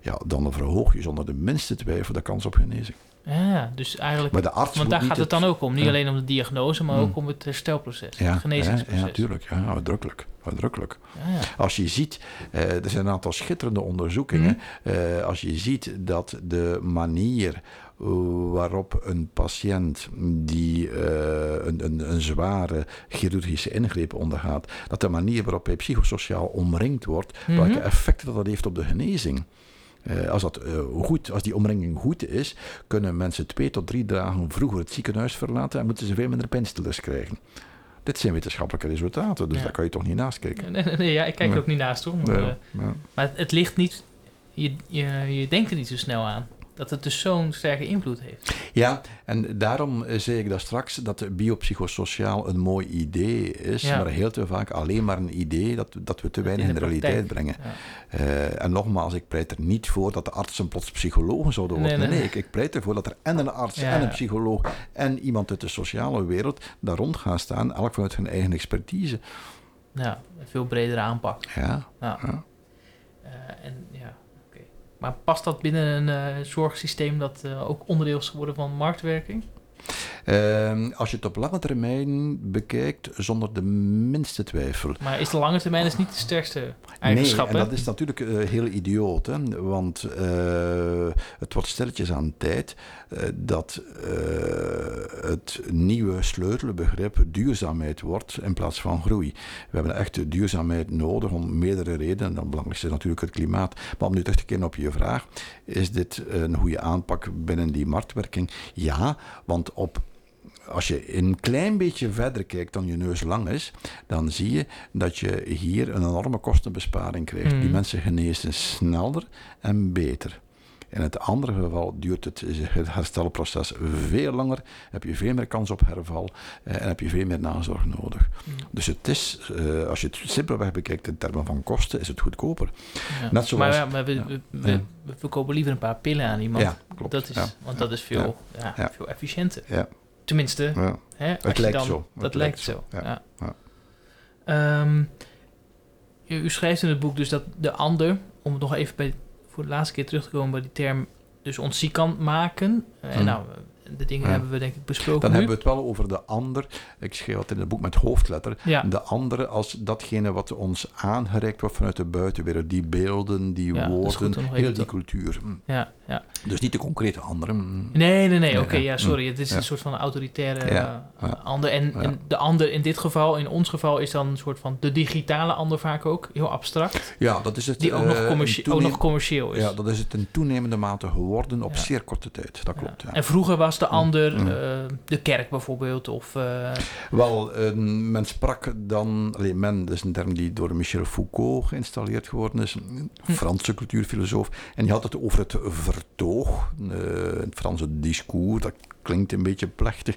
ja, dan verhoog je zonder de minste twijfel de kans op genezing. Ja, dus eigenlijk... Maar de arts Want daar gaat het dan ook om. Niet ja. alleen om de diagnose, maar Hmm. ook om het herstelproces. Ja, het genezingsproces. Ja, natuurlijk. Ja, uitdrukkelijk. uitdrukkelijk. Ja, ja. Als je ziet, eh, er zijn een aantal schitterende onderzoekingen. Eh, als je ziet dat de manier waarop een patiënt die eh, een, een, een zware chirurgische ingreep ondergaat, dat de manier waarop hij psychosociaal omringd wordt, Mhm. welke effecten dat, dat heeft op de genezing. Eh, als, dat, eh, goed, als die omringing goed is, kunnen mensen twee tot drie dagen vroeger het ziekenhuis verlaten en moeten ze veel minder pijnstillers krijgen. Dit zijn wetenschappelijke resultaten, dus Ja. daar kan je toch niet naast kijken. Nee, nee, nee, ja, ik kijk er ook niet naast hoor. Maar, Ja, ja. maar het, het ligt niet... Je, je, je denkt er niet zo snel aan. Dat het dus zo'n sterke invloed heeft. Ja, en daarom eh, zei ik daar straks dat biopsychosociaal een mooi idee is, Ja. maar heel te vaak alleen maar een idee dat, dat we te weinig in de, realiteit brengen. Ja. Eh, en nogmaals, ik pleit er niet voor dat de artsen plots psychologen zouden worden. Nee, nee. nee, ik, ik pleit ervoor dat er en een arts Ja, en een psycholoog en iemand uit de sociale wereld daar rond gaan staan, elk vanuit hun eigen expertise. Ja, een veel bredere aanpak. Ja. Eh, en. Maar past dat binnen een eh, zorgsysteem dat eh, ook onderdeel is geworden van marktwerking? Ehm, als je het op lange termijn bekijkt, zonder de minste twijfel. Maar is de lange termijn is niet de sterkste Nee, eigenschap, en hè? dat is natuurlijk eh, heel idioot, hè? want het wordt stilletjes aan tijd dat eh, het nieuwe sleutelbegrip duurzaamheid wordt in plaats van groei. We hebben echt duurzaamheid nodig om meerdere redenen. Het belangrijkste is natuurlijk het klimaat. Maar om nu terug te keren op je vraag, is dit een goede aanpak binnen die marktwerking? Ja, want op als je een klein beetje verder kijkt dan je neus lang is, dan zie je dat je hier een enorme kostenbesparing krijgt. Die mensen genezen sneller en beter. In het andere geval duurt het, het herstelproces veel langer, heb je veel meer kans op herval eh, en heb je veel meer nazorg nodig. Mhm. Dus het is, eh, als je het simpelweg bekijkt in termen van kosten, is het goedkoper. Ja. Net zoals- maar ja, maar we, we, we, Ja. we verkopen liever een paar pillen aan iemand. Ja, klopt. Dat is. Want dat is veel, veel efficiënter. Ja. Tenminste, Ja. hè, Het lijkt dan, zo. Dat Het lijkt zo. zo. Ja. Ja. Ehm, u, u schrijft in het boek dus dat de ander, om het nog even bij, voor de laatste keer terug te komen bij die term, dus ons ziek kan maken. En Hmm. nou, de dingen Ja. hebben we denk ik besproken Dan nu. hebben we het wel over de ander. Ik schreef het in het boek met hoofdletter. Ja. De andere als datgene wat ons aangereikt wordt vanuit de buitenwereld. Die beelden, die Ja, woorden, heel die cultuur. Mm. Ja, ja. Dus niet de concrete andere. mm. Nee, nee, nee. Oké, ja. ja, sorry. Het is een soort van autoritaire eh, ander. En, en de ander in dit geval, in ons geval, is dan een soort van de digitale ander vaak ook. Heel abstract. Ja, dat is het. Die ook, eh, nog, commercie- ook nog commercieel is. Ja, dat is het in toenemende mate geworden op zeer korte tijd. Dat klopt. Ja. En vroeger was de ander Mm. eh, de kerk bijvoorbeeld. Of, eh, Wel, eh, men sprak dan, alleen men, dat is een term die door Michel Foucault geïnstalleerd geworden is, een Hm. Franse cultuurfilosoof. En die had het over het vertoog, eh, het Franse discours, dat klinkt een beetje plechtig,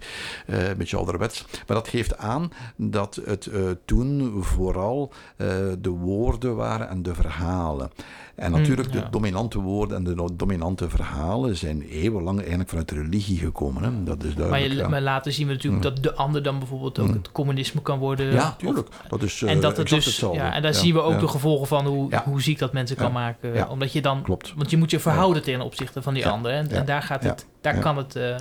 eh, een beetje ouderwets. Maar dat geeft aan dat het eh, toen vooral eh, de woorden waren en de verhalen. En Hm, natuurlijk, ja. de dominante woorden en de dominante verhalen zijn eeuwenlang eigenlijk vanuit de religie gekomen. Hè? Dat is maar, duidelijk. je, ja. maar later zien we natuurlijk Mm. dat de ander dan bijvoorbeeld ook Mm. het communisme kan worden. Ja, tuurlijk. Dat is en dat het dus, hetzelfde. ja, en daar Ja, zien we ook de gevolgen van hoe, hoe ziek dat mensen kan maken. Omdat je dan, Klopt. want je moet je verhouden ten opzichte van die ander. En, en daar gaat het Daar Ja. kan het... eh,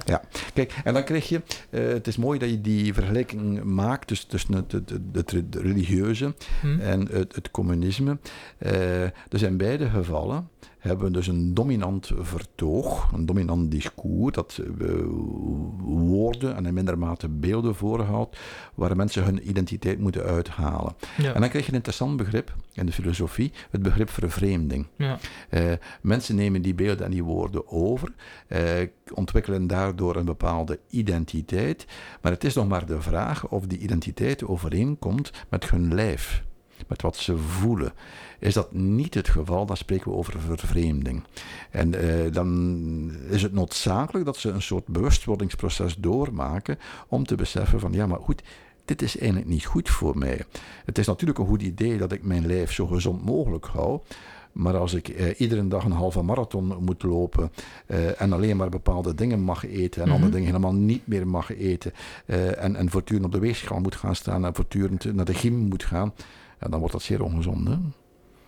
Kijk, en dan krijg je, eh, het is mooi dat je die vergelijking maakt tussen, tussen het, het, het, het religieuze hm? en het, het communisme. Eh, dus in beide gevallen hebben we dus een dominant vertoog, een dominant discours, dat eh, woorden en in minder mate beelden voorhoudt, waar mensen hun identiteit moeten uithalen. ja. En dan krijg je een interessant begrip in de filosofie, het begrip vervreemding. ja. Eh, mensen nemen die beelden en die woorden over, eh, ontwikkelen daardoor een bepaalde identiteit. Maar het is nog maar de vraag of die identiteit overeenkomt met hun lijf, met wat ze voelen. Is dat niet het geval, dan spreken we over vervreemding. En eh, dan is het noodzakelijk dat ze een soort bewustwordingsproces doormaken om te beseffen van ja, maar goed. Dit is eigenlijk niet goed voor mij. Het is natuurlijk een goed idee dat ik mijn lijf zo gezond mogelijk hou. Maar als ik eh, iedere dag een halve marathon moet lopen eh, en alleen maar bepaalde dingen mag eten en Mhm. andere dingen helemaal niet meer mag eten eh, en, en voortdurend op de weegschaal moet gaan staan en voortdurend naar de gym moet gaan, ja, dan wordt dat zeer ongezond. Hè?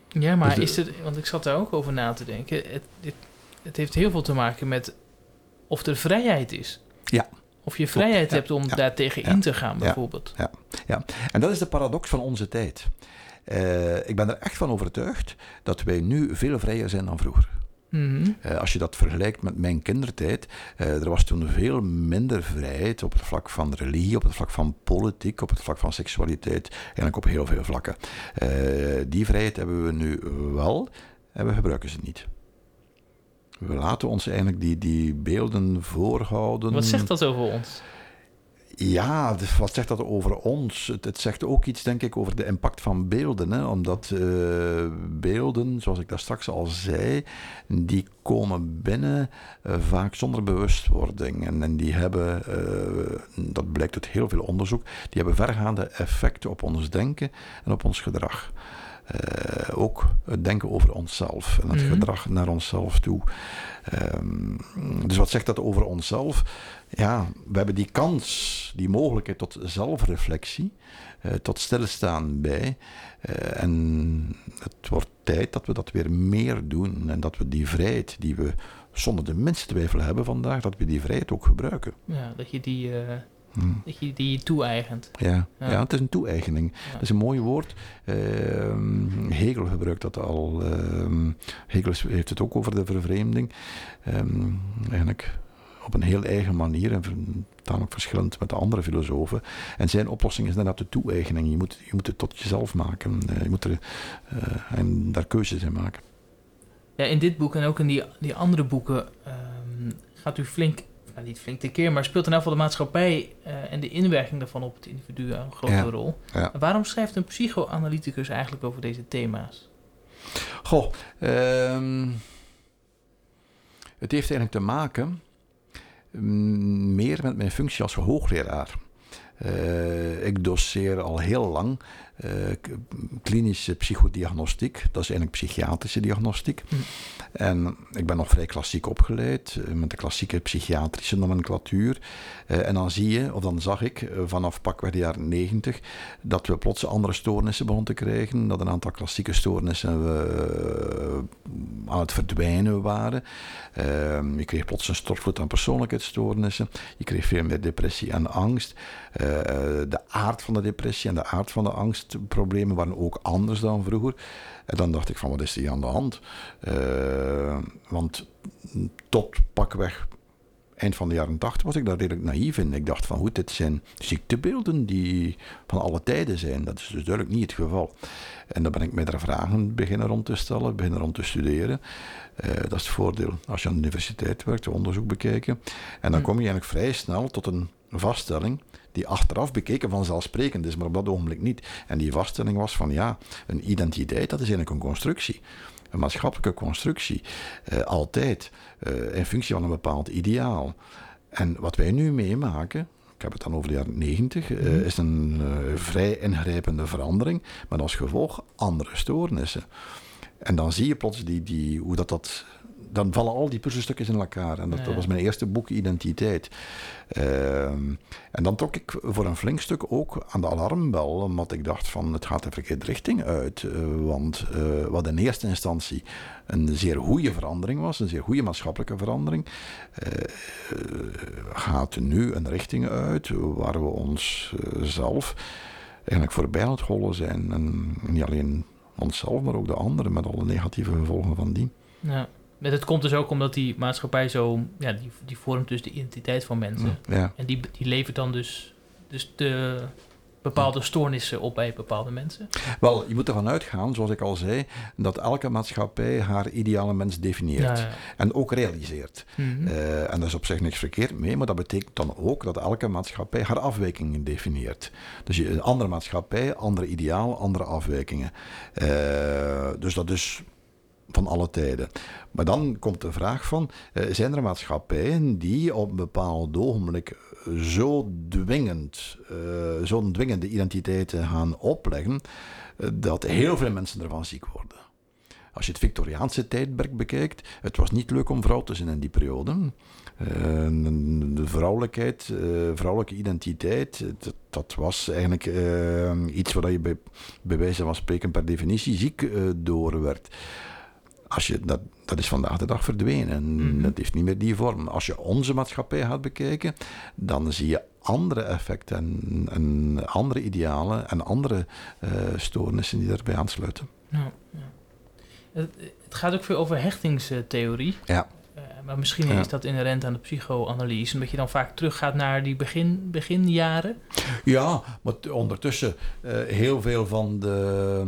Ja, maar Dus de- is het, want ik zat daar ook over na te denken. Het, het, het heeft heel veel te maken met of er vrijheid is. Ja. Of je vrijheid Ja, hebt om ja, daar tegen ja, in te gaan, bijvoorbeeld. En dat is de paradox van onze tijd. Eh, ik ben er echt van overtuigd dat wij nu veel vrijer zijn dan vroeger. Mhm. Eh, als je dat vergelijkt met mijn kindertijd, eh, er was toen veel minder vrijheid op het vlak van religie, op het vlak van politiek, op het vlak van seksualiteit, eigenlijk op heel veel vlakken. Eh, die vrijheid hebben we nu wel en we gebruiken ze niet. We laten ons eigenlijk die, die beelden voorhouden. Wat zegt dat over ons? Ja, dus wat zegt dat over ons? Het, het zegt ook iets, denk ik, over de impact van beelden. Hè? Omdat eh, beelden, zoals ik daar straks al zei, die komen binnen eh, vaak zonder bewustwording. En, en die hebben, eh, dat blijkt uit heel veel onderzoek, die hebben vergaande effecten op ons denken en op ons gedrag. Ook het denken over onszelf en het Mhm. gedrag naar onszelf toe. Ehm, dus wat zegt dat over onszelf? Ja, we hebben die kans, die mogelijkheid tot zelfreflectie, eh, tot stilstaan bij. Eh, en het wordt tijd dat we dat weer meer doen en dat we die vrijheid die we zonder de minste twijfel hebben vandaag, dat we die vrijheid ook gebruiken. Ja, dat je die, eh, Hm. dat je die toe-eigent. Ja, Ja. ja. het is een toe-eigening. Ja. Dat is een mooi woord. Ehm, Hegel gebruikt dat al. Ehm, Hegel heeft het ook over de vervreemding. Ehm, eigenlijk op een heel eigen manier en tamelijk verschillend met de andere filosofen. En zijn oplossing is inderdaad de toe-eigening. Je moet, je moet het tot jezelf maken. Eh, je moet er, eh, en daar keuzes in maken. Ja, in dit boek en ook in die, die andere boeken ehm, gaat u flink, nou niet flink tekeer, maar speelt in elk geval de maatschappij eh, en de inwerking daarvan op het individu een grote Ja. rol. Ja. Waarom schrijft een psychoanalyticus eigenlijk over deze thema's? Goh, ehm, het heeft eigenlijk te maken meer met mijn functie als hoogleraar. Eh, ik doseer al heel lang eh, klinische psychodiagnostiek, dat is eigenlijk psychiatrische diagnostiek. Hm. En ik ben nog vrij klassiek opgeleid, eh, met de klassieke psychiatrische nomenclatuur. Eh, en dan zie je, of dan zag ik vanaf pakweg de jaren negentig, dat we plots andere stoornissen begonnen te krijgen, dat een aantal klassieke stoornissen eh, aan het verdwijnen waren. Je kreeg plots een stortvloed aan persoonlijkheidsstoornissen. Je kreeg veel meer depressie en angst. Eh, de aard van de depressie en de aard van de angstproblemen waren ook anders dan vroeger. En dan dacht ik van, wat is hier aan de hand? Eh, want tot pakweg eind van de jaren 80 was ik daar redelijk naïef in. Ik dacht van, goed, dit zijn ziektebeelden die van alle tijden zijn. Dat is dus duidelijk niet het geval. En dan ben ik mij daar vragen beginnen rond te stellen, beginnen rond te studeren. Eh, dat is het voordeel als je aan de universiteit werkt, onderzoek bekijken. En dan Hm. kom je eigenlijk vrij snel tot een vaststelling die achteraf bekeken vanzelfsprekend is, maar op dat ogenblik niet. En die vaststelling was van ja, een identiteit, dat is eigenlijk een constructie. Een maatschappelijke constructie. Eh, altijd eh, in functie van een bepaald ideaal. En wat wij nu meemaken, ik heb het dan over de jaren 90, eh, Mhm. is een vrij ingrijpende verandering, met als gevolg andere stoornissen. En dan zie je plots die, die, hoe dat, dat dan vallen al die puzzelstukjes in elkaar. En dat, Ja, dat ja. was mijn eerste boek, Identiteit. Ehm, en dan trok ik voor een flink stuk ook aan de alarmbel, omdat ik dacht van het gaat de verkeerde richting uit. Eh, want eh, wat in eerste instantie een zeer goede verandering was, een zeer goede maatschappelijke verandering, eh, gaat nu een richting uit waar we ons zelf eigenlijk voorbij aan het hollen zijn. En niet alleen onszelf, maar ook de anderen met alle negatieve gevolgen van die. Ja. Maar dat komt dus ook omdat die maatschappij zo... Ja, die, die vormt dus de identiteit van mensen. Ja. En die, die levert dan dus, dus de bepaalde stoornissen op bij bepaalde mensen. Wel, je moet ervan uitgaan, zoals ik al zei, dat elke maatschappij haar ideale mens definieert. Ja, ja. En ook realiseert. Mhm. Eh, en daar is op zich niks verkeerd mee, maar dat betekent dan ook dat elke maatschappij haar afwijkingen definieert. Dus je, een andere maatschappij, andere ideaal, andere afwijkingen. Eh, dus dat is van alle tijden. Maar dan komt de vraag van, eh, zijn er maatschappijen die op een bepaald ogenblik zo dwingend, eh, zo'n dwingende identiteiten gaan opleggen, eh, dat heel veel mensen ervan ziek worden. Als je het Victoriaanse tijdperk bekijkt, het was niet leuk om vrouw te zijn in die periode. De vrouwelijkheid, vrouwelijke identiteit, dat, was eigenlijk iets waar je bij, bij wijze van spreken per definitie ziek door werd. Als je, dat, dat is vandaag de dag verdwenen. Mhm. Dat heeft niet meer die vorm. Als je onze maatschappij gaat bekijken, dan zie je andere effecten en, en andere idealen en andere eh, stoornissen die daarbij aansluiten. Ja, ja. Het, het gaat ook veel over hechtingstheorie. Ja. Eh, maar misschien Ja. is dat inherent aan de psychoanalyse. Omdat je dan vaak teruggaat naar die begin, beginjaren. Ja, maar ondertussen eh, heel veel van de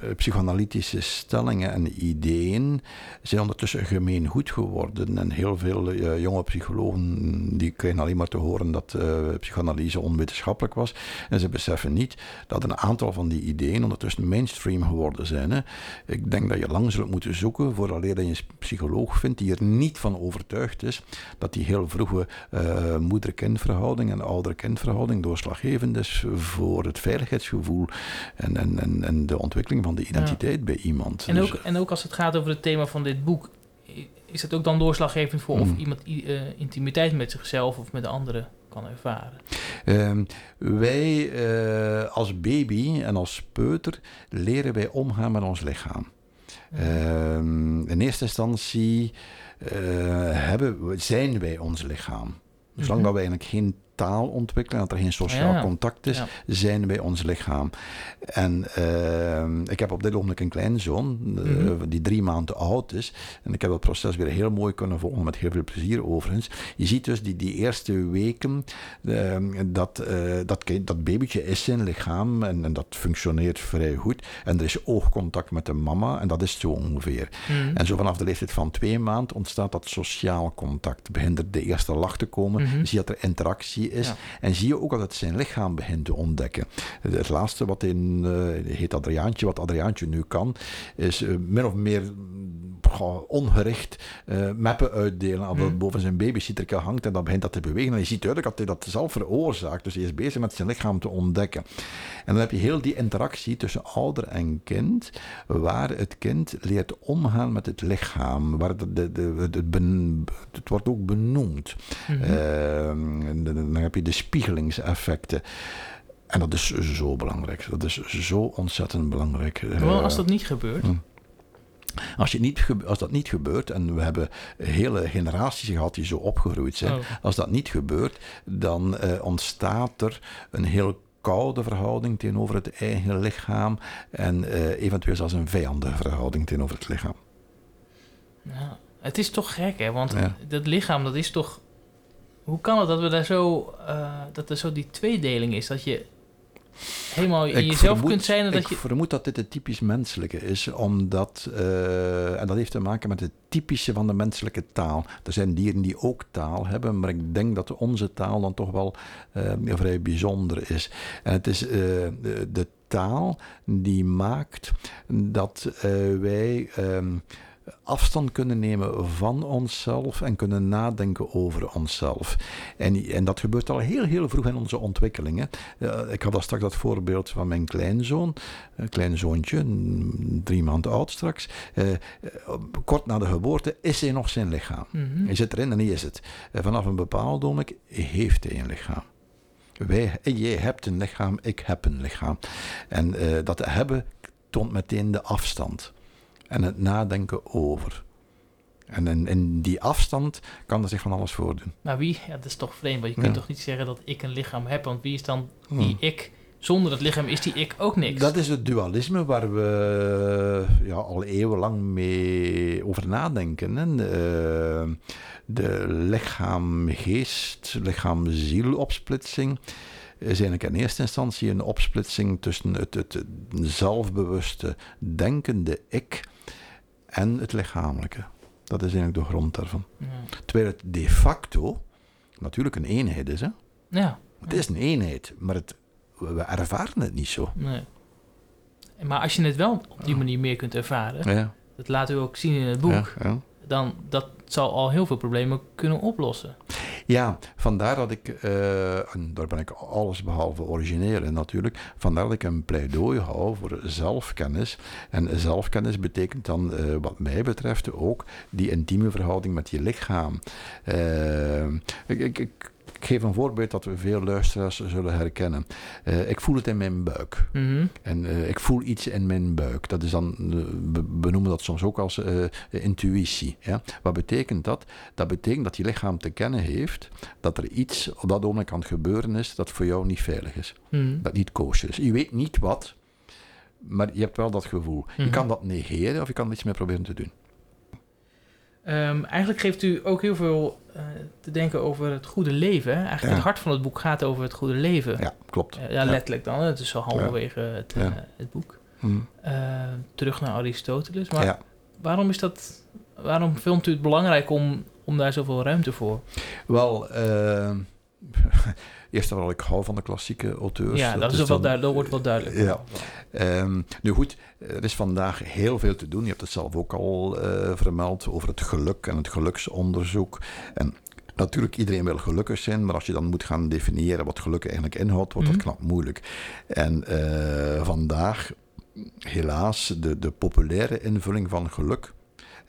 eh, psychoanalytische stellingen en ideeën zijn ondertussen gemeen goed geworden. En heel veel eh, jonge psychologen die krijgen alleen maar te horen dat eh, psychoanalyse onwetenschappelijk was. En ze beseffen niet dat een aantal van die ideeën ondertussen mainstream geworden zijn. Hè. Ik denk dat je lang zult moeten zoeken vooraleer dat je een psycholoog vindt die er niet van overtuigd is dat die heel vroege eh, moeder-kindverhouding en ouder-kindverhouding doorslaggevend is voor het veiligheidsgevoel en, en, en, en de ontwikkeling van de identiteit bij iemand. En Dus, ook, en ook als het gaat over het thema van dit boek. Is het ook dan doorslaggevend voor of Mm. iemand eh, intimiteit met zichzelf of met anderen kan ervaren? Ehm, wij eh, als baby en als peuter leren wij omgaan met ons lichaam. Ehm, in eerste instantie hebben, we- zijn wij ons lichaam. Zolang Mhm. dat we eigenlijk geen taal ontwikkelen, dat er geen sociaal Ja. contact is, Ja. zijn wij ons lichaam. En ehm, ik heb op dit ogenblik een kleinzoon, eh, Mhm. die drie maanden oud is. En ik heb dat proces weer heel mooi kunnen volgen, met heel veel plezier overigens. Je ziet dus die, die eerste weken, ehm, dat, eh, dat, dat babytje is zijn lichaam en, en dat functioneert vrij goed. En er is oogcontact met de mama en dat is zo ongeveer. Mhm. En zo vanaf de leeftijd van twee maanden ontstaat dat sociaal contact. Begint er de eerste lach te komen, Mhm. zie je dat er interactie is. Ja. En zie je ook dat het zijn lichaam begint te ontdekken. Het laatste wat in, eh, heet Adriaantje, wat Adriaantje nu kan, is eh, min of meer goh, ongericht eh, mappen uitdelen. Als dat Mhm. boven zijn babysitter hangt en dan begint dat te bewegen. En je ziet duidelijk dat hij dat zelf veroorzaakt. Dus hij is bezig met zijn lichaam te ontdekken. En dan heb je heel die interactie tussen ouder en kind, waar het kind leert omgaan met het lichaam. Waar de, de, de, het, ben- het wordt ook benoemd. Mhm. Ehm, dan heb je de spiegelingseffecten. En dat is zo belangrijk. Dat is zo ontzettend belangrijk. Wel, Eh, als dat niet gebeurt. hm. Als, je niet, als dat niet gebeurt, en we hebben hele generaties gehad die zo opgegroeid zijn, Oh. als dat niet gebeurt, dan eh, ontstaat er een heel koude verhouding tegenover het eigen lichaam en eh, eventueel zelfs een vijandige verhouding tegenover het lichaam. Ja, het is toch gek, hè? Want Ja. dat lichaam, dat is toch... Hoe kan het dat we daar zo... eh, dat er zo die tweedeling is? Dat je helemaal in Ik jezelf vermoed- kunt zijn en dat ik je... vermoed dat dit het typisch menselijke is, omdat, eh, en dat heeft te maken met het typische van de menselijke taal. Er zijn dieren die ook taal hebben, maar ik denk dat onze taal dan toch wel eh, vrij bijzonder is. En het is eh, de, de taal die maakt dat wij ehm, afstand kunnen nemen van onszelf en kunnen nadenken over onszelf. En, en dat gebeurt al heel, heel vroeg in onze ontwikkelingen. Uh, ik had al straks dat voorbeeld van mijn kleinzoon, een klein zoontje, drie maanden oud straks. Uh, kort na de geboorte is hij nog zijn lichaam. Mhm. Hij zit erin en hij is het. Uh, vanaf een bepaald ogenblik heeft hij een lichaam. Wij, jij hebt een lichaam, ik heb een lichaam. En dat hebben toont meteen de afstand en het nadenken over. En in, in, die afstand kan er zich van alles voordoen. Maar wie, ja, dat is toch vreemd, want je kunt toch niet zeggen dat ik een lichaam heb, want wie is dan die ik? Zonder dat lichaam is die ik ook niks. Dat is het dualisme waar we ja, al eeuwenlang mee over nadenken. Hè? De, de lichaam-geest, lichaam-ziel-opsplitsing is eigenlijk in eerste instantie een opsplitsing tussen het, het zelfbewuste, denkende ik en het lichamelijke. Dat is eigenlijk de grond daarvan. Ja. Terwijl het de facto natuurlijk een eenheid is. Hè? Ja. Het is een eenheid, maar het, we ervaren het niet zo. Nee. Maar als je het wel op die manier meer kunt ervaren, Ja, dat laat u ook zien in het boek, ja, ja. dan dat zal al heel veel problemen kunnen oplossen. Ja, vandaar dat ik, eh, en daar ben ik alles behalve origineel in natuurlijk, vandaar dat ik een pleidooi hou voor zelfkennis. En zelfkennis betekent dan, eh, wat mij betreft, ook die intieme verhouding met je lichaam. Eh, ik, ik, geef een voorbeeld dat we veel luisteraars zullen herkennen. Eh, ik voel het in mijn buik. Mhm. En eh, ik voel iets in mijn buik. Dat is dan, eh, we benoemen dat soms ook als intuïtie. Ja? Wat betekent dat? Dat betekent dat je lichaam te kennen heeft dat er iets op dat aan het gebeuren is dat voor jou niet veilig is. Mhm. Dat niet kosher is. Je weet niet wat, maar je hebt wel dat gevoel. Je Mhm. kan dat negeren of je kan er iets mee proberen te doen. Ehm, eigenlijk geeft u ook heel veel eh, te denken over het goede leven. Eigenlijk Ja. het hart van het boek gaat over het goede leven. Ja, klopt. Eh, ja, letterlijk dan. Het is zo halverwege het, eh, het boek. Hm. Eh, terug naar Aristoteles. Maar Ja. waarom is dat... Waarom vindt u het belangrijk om, om daar zoveel ruimte voor? Wel, eh, *laughs* eerst en vooral, ik hou van de klassieke auteurs. ja, dat, is dan- wel duidelijk, dat wordt wel duidelijk. Ja. Ehm, nu goed, er is vandaag heel veel te doen. Je hebt het zelf ook al eh, vermeld over het geluk en het geluksonderzoek. En natuurlijk, iedereen wil gelukkig zijn, maar als je dan moet gaan definiëren wat geluk eigenlijk inhoudt, wordt Mhm. dat knap moeilijk. En eh, vandaag, helaas, de, de populaire invulling van geluk.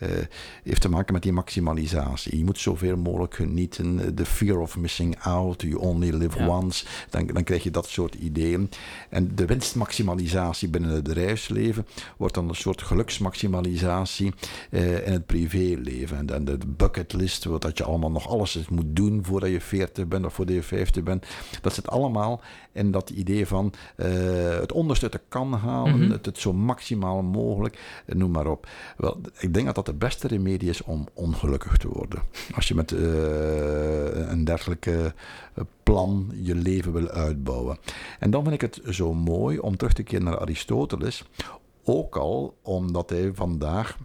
Eh, heeft te maken met die maximalisatie. Je moet zoveel mogelijk genieten. The fear of missing out. You only live Ja. once. Dan, dan krijg je dat soort ideeën. En de winstmaximalisatie binnen het bedrijfsleven wordt dan een soort geluksmaximalisatie eh, in het privéleven. En dan de bucketlist, wat dat je allemaal nog alles moet doen voordat je 40 bent of voordat je 50 bent. Dat zit allemaal in dat idee van eh, het onderste de kan halen, Mhm. het, het zo maximaal mogelijk, eh, noem maar op. Wel, ik denk dat dat de beste remedie is om ongelukkig te worden. Als je met eh, een dergelijke plan je leven wil uitbouwen. En dan vind ik het zo mooi om terug te keren naar Aristoteles. Ook al omdat hij vandaag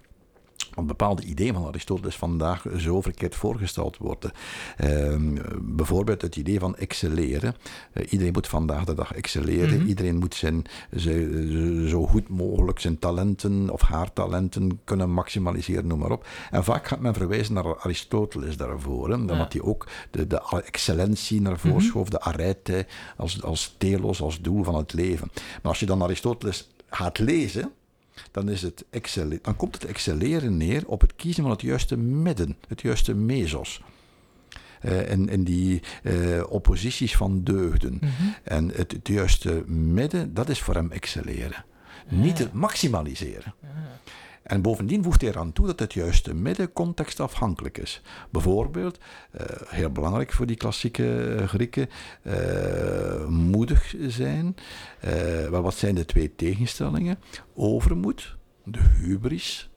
een bepaalde ideeën van Aristoteles vandaag zo verkeerd voorgesteld worden. Ehm, bijvoorbeeld het idee van excelleren. Eh, iedereen moet vandaag de dag excelleren. Mhm. Iedereen moet zijn, zijn- zo goed mogelijk zijn talenten of haar talenten kunnen maximaliseren, noem maar op. En vaak gaat men verwijzen naar Aristoteles daarvoor. Hè, omdat hij ook de, de excellentie naar voren schoof, de arete als, als telos, als doel van het leven. Maar als je dan Aristoteles gaat lezen, dan, is het excelle- dan komt het excelleren neer op het kiezen van het juiste midden, het juiste mesos. Eh, en, en die eh, opposities van deugden. Mhm. En het, het juiste midden, dat is voor hem excelleren. Niet het maximaliseren. Ja. En bovendien voegt hij eraan toe dat het juiste midden contextafhankelijk is. Bijvoorbeeld, eh, heel belangrijk voor die klassieke eh, Grieken, eh, moedig zijn. Wel, wat zijn de twee tegenstellingen? Overmoed, de hubris,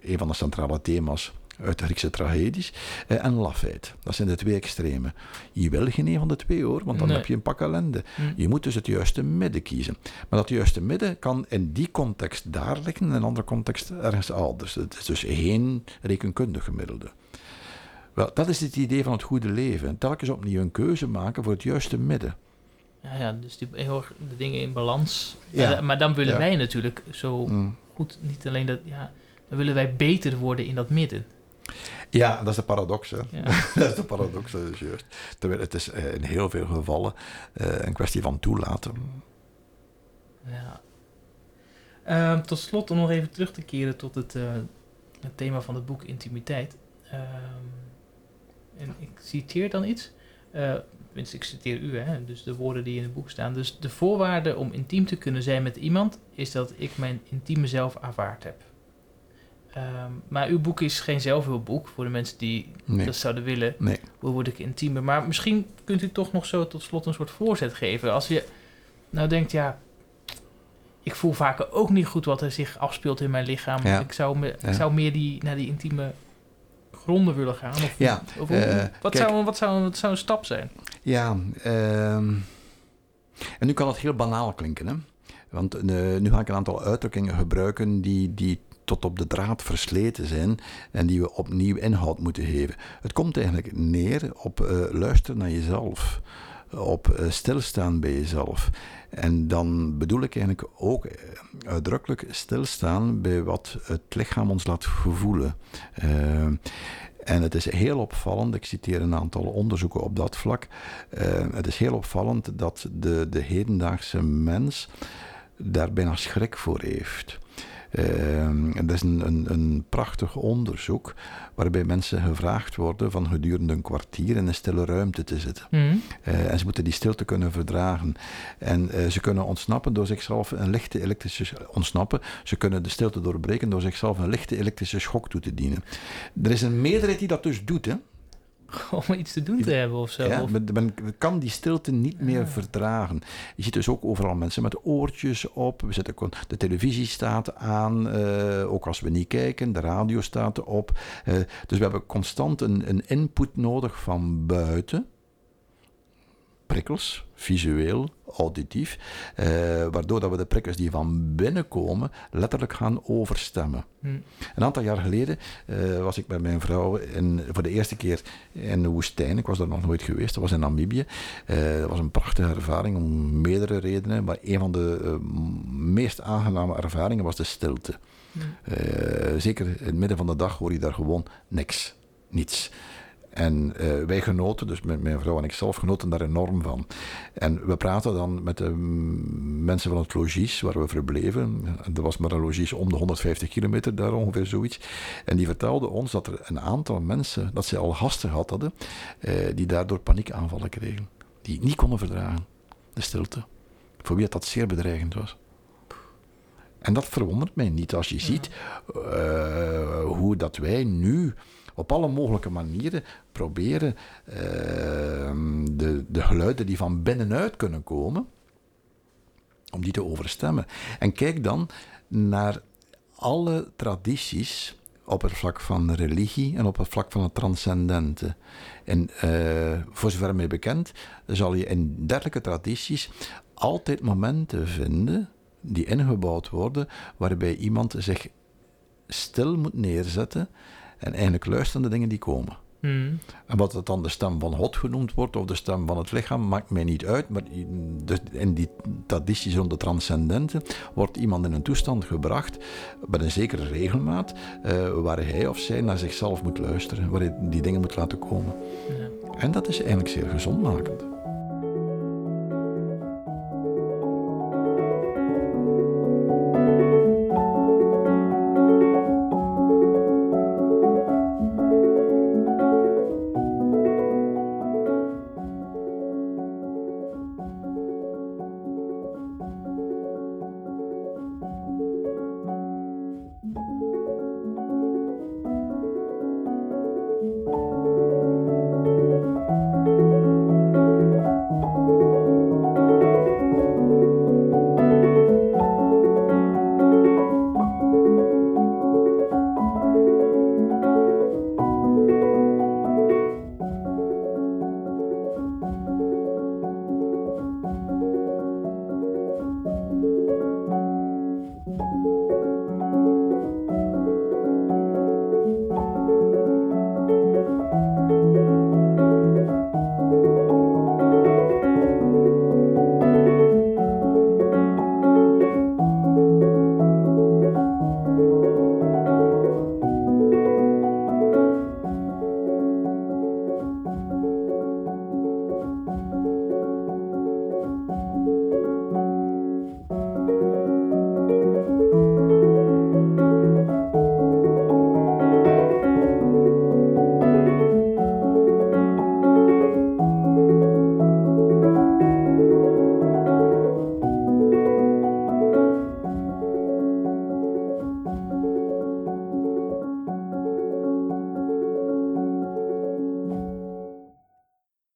een van de centrale thema's uit de Griekse tragedies, eh, en lafheid. Dat zijn de twee extremen. Je wil geen een van de twee hoor, want dan Nee. heb je een pak ellende. Hm. Je moet dus het juiste midden kiezen. Maar dat juiste midden kan in die context daar liggen, in een andere context ergens elders. Het is dus geen rekenkundig gemiddelde. Wel, dat is het idee van het goede leven. En telkens opnieuw een keuze maken voor het juiste midden. Ja, ja, dus die, heel de dingen in balans. Ja. Maar dan willen Ja. wij natuurlijk zo Mm. goed, niet alleen dat, ja, dan willen wij beter worden in dat midden. Ja, dat is de paradox. Hè? Ja. *laughs* dat is de paradox, dat is juist. Terwijl het is eh, in heel veel gevallen eh, een kwestie van toelaten. Ja. Ehm, tot slot om nog even terug te keren tot het, eh, het thema van het boek Intimiteit. Ehm, en ik citeer dan iets. Tenminste, ik citeer u, hè, dus de woorden die in het boek staan. Dus de voorwaarde om intiem te kunnen zijn met iemand is dat ik mijn intieme zelf aanvaard heb. Ehm, maar uw boek is geen zelfhulpboek voor de mensen die Nee. dat zouden willen. Nee. Hoe word ik intiemer? Maar misschien kunt u toch nog zo tot slot een soort voorzet geven. Als je nou denkt, ja, ik voel vaker ook niet goed wat er zich afspeelt in mijn lichaam. Ja. Ik, zou me, Ja. ik zou meer die, naar die intieme gronden willen gaan. Of, Ja, of eh, wat, kijk. zou, wat, zou, wat zou een stap zijn? Ja, ehm, en nu kan het heel banaal klinken. Hè? Want eh, nu ga ik een aantal uitdrukkingen gebruiken die, die tot op de draad versleten zijn en die we opnieuw inhoud moeten geven. Het komt eigenlijk neer op eh, luisteren naar jezelf, op eh, stilstaan bij jezelf. En dan bedoel ik eigenlijk ook eh, uitdrukkelijk stilstaan bij wat het lichaam ons laat gevoelen. En het is heel opvallend, ik citeer een aantal onderzoeken op dat vlak. het is heel opvallend dat de, de hedendaagse mens daar bijna schrik voor heeft. Uh, dat is een, een, een prachtig onderzoek waarbij mensen gevraagd worden van gedurende een kwartier in een stille ruimte te zitten. Hm? Eh, en ze moeten die stilte kunnen verdragen. En eh, ze kunnen ontsnappen door zichzelf een lichte elektrische... Ontsnappen. Ze kunnen de stilte doorbreken door zichzelf een lichte elektrische schok toe te dienen. Er is een meerderheid die dat dus doet, hè. *laughs* Om iets te doen te hebben of zo. Ja, Of- men, men kan die stilte niet meer verdragen. Je ziet dus ook overal mensen met oortjes op. We zitten, kon- de televisie staat aan, eh, ook als we niet kijken. De radio staat op. Eh, dus we hebben constant een, een input nodig van buiten. Prikkels, visueel, auditief. eh, waardoor dat we de prikkels die van binnen komen letterlijk gaan overstemmen. Hm. Een aantal jaar geleden eh, was ik met mijn vrouw in, voor de eerste keer in de woestijn. Ik was daar nog nooit geweest. Dat was in Namibië. Eh, dat was een prachtige ervaring om meerdere redenen. Maar een van de eh, meest aangename ervaringen was de stilte. Hm. Eh, zeker in het midden van de dag hoor je daar gewoon niks. Niets. En eh, wij genoten, dus met mijn vrouw en ik zelf, genoten daar enorm van. En we praten dan met de mm, mensen van het logies waar we verbleven. En Er was maar een logies om de 150 kilometer daar ongeveer zoiets. En die vertelden ons dat er een aantal mensen, dat ze al gasten gehad hadden, eh, die daardoor paniekaanvallen kregen. Die het niet konden verdragen, de stilte. Voor wie dat zeer bedreigend was. En dat verwondert mij niet als je ziet eh, hoe dat wij nu op alle mogelijke manieren proberen eh, de, de geluiden die van binnenuit kunnen komen, om die te overstemmen. En kijk dan naar alle tradities op het vlak van religie en op het vlak van het transcendente. En eh, voor zover mij bekend, zal je in dergelijke tradities altijd momenten vinden die ingebouwd worden, waarbij iemand zich stil moet neerzetten en eigenlijk luisteren naar de dingen die komen. Hm. En wat het dan de stem van God genoemd wordt, of de stem van het lichaam, maakt mij niet uit. Maar in die tradities rond de transcendente wordt iemand in een toestand gebracht, met een zekere regelmaat, eh, waar hij of zij naar zichzelf moet luisteren, waar hij die dingen moet laten komen. Ja. En dat is eigenlijk zeer gezondmakend.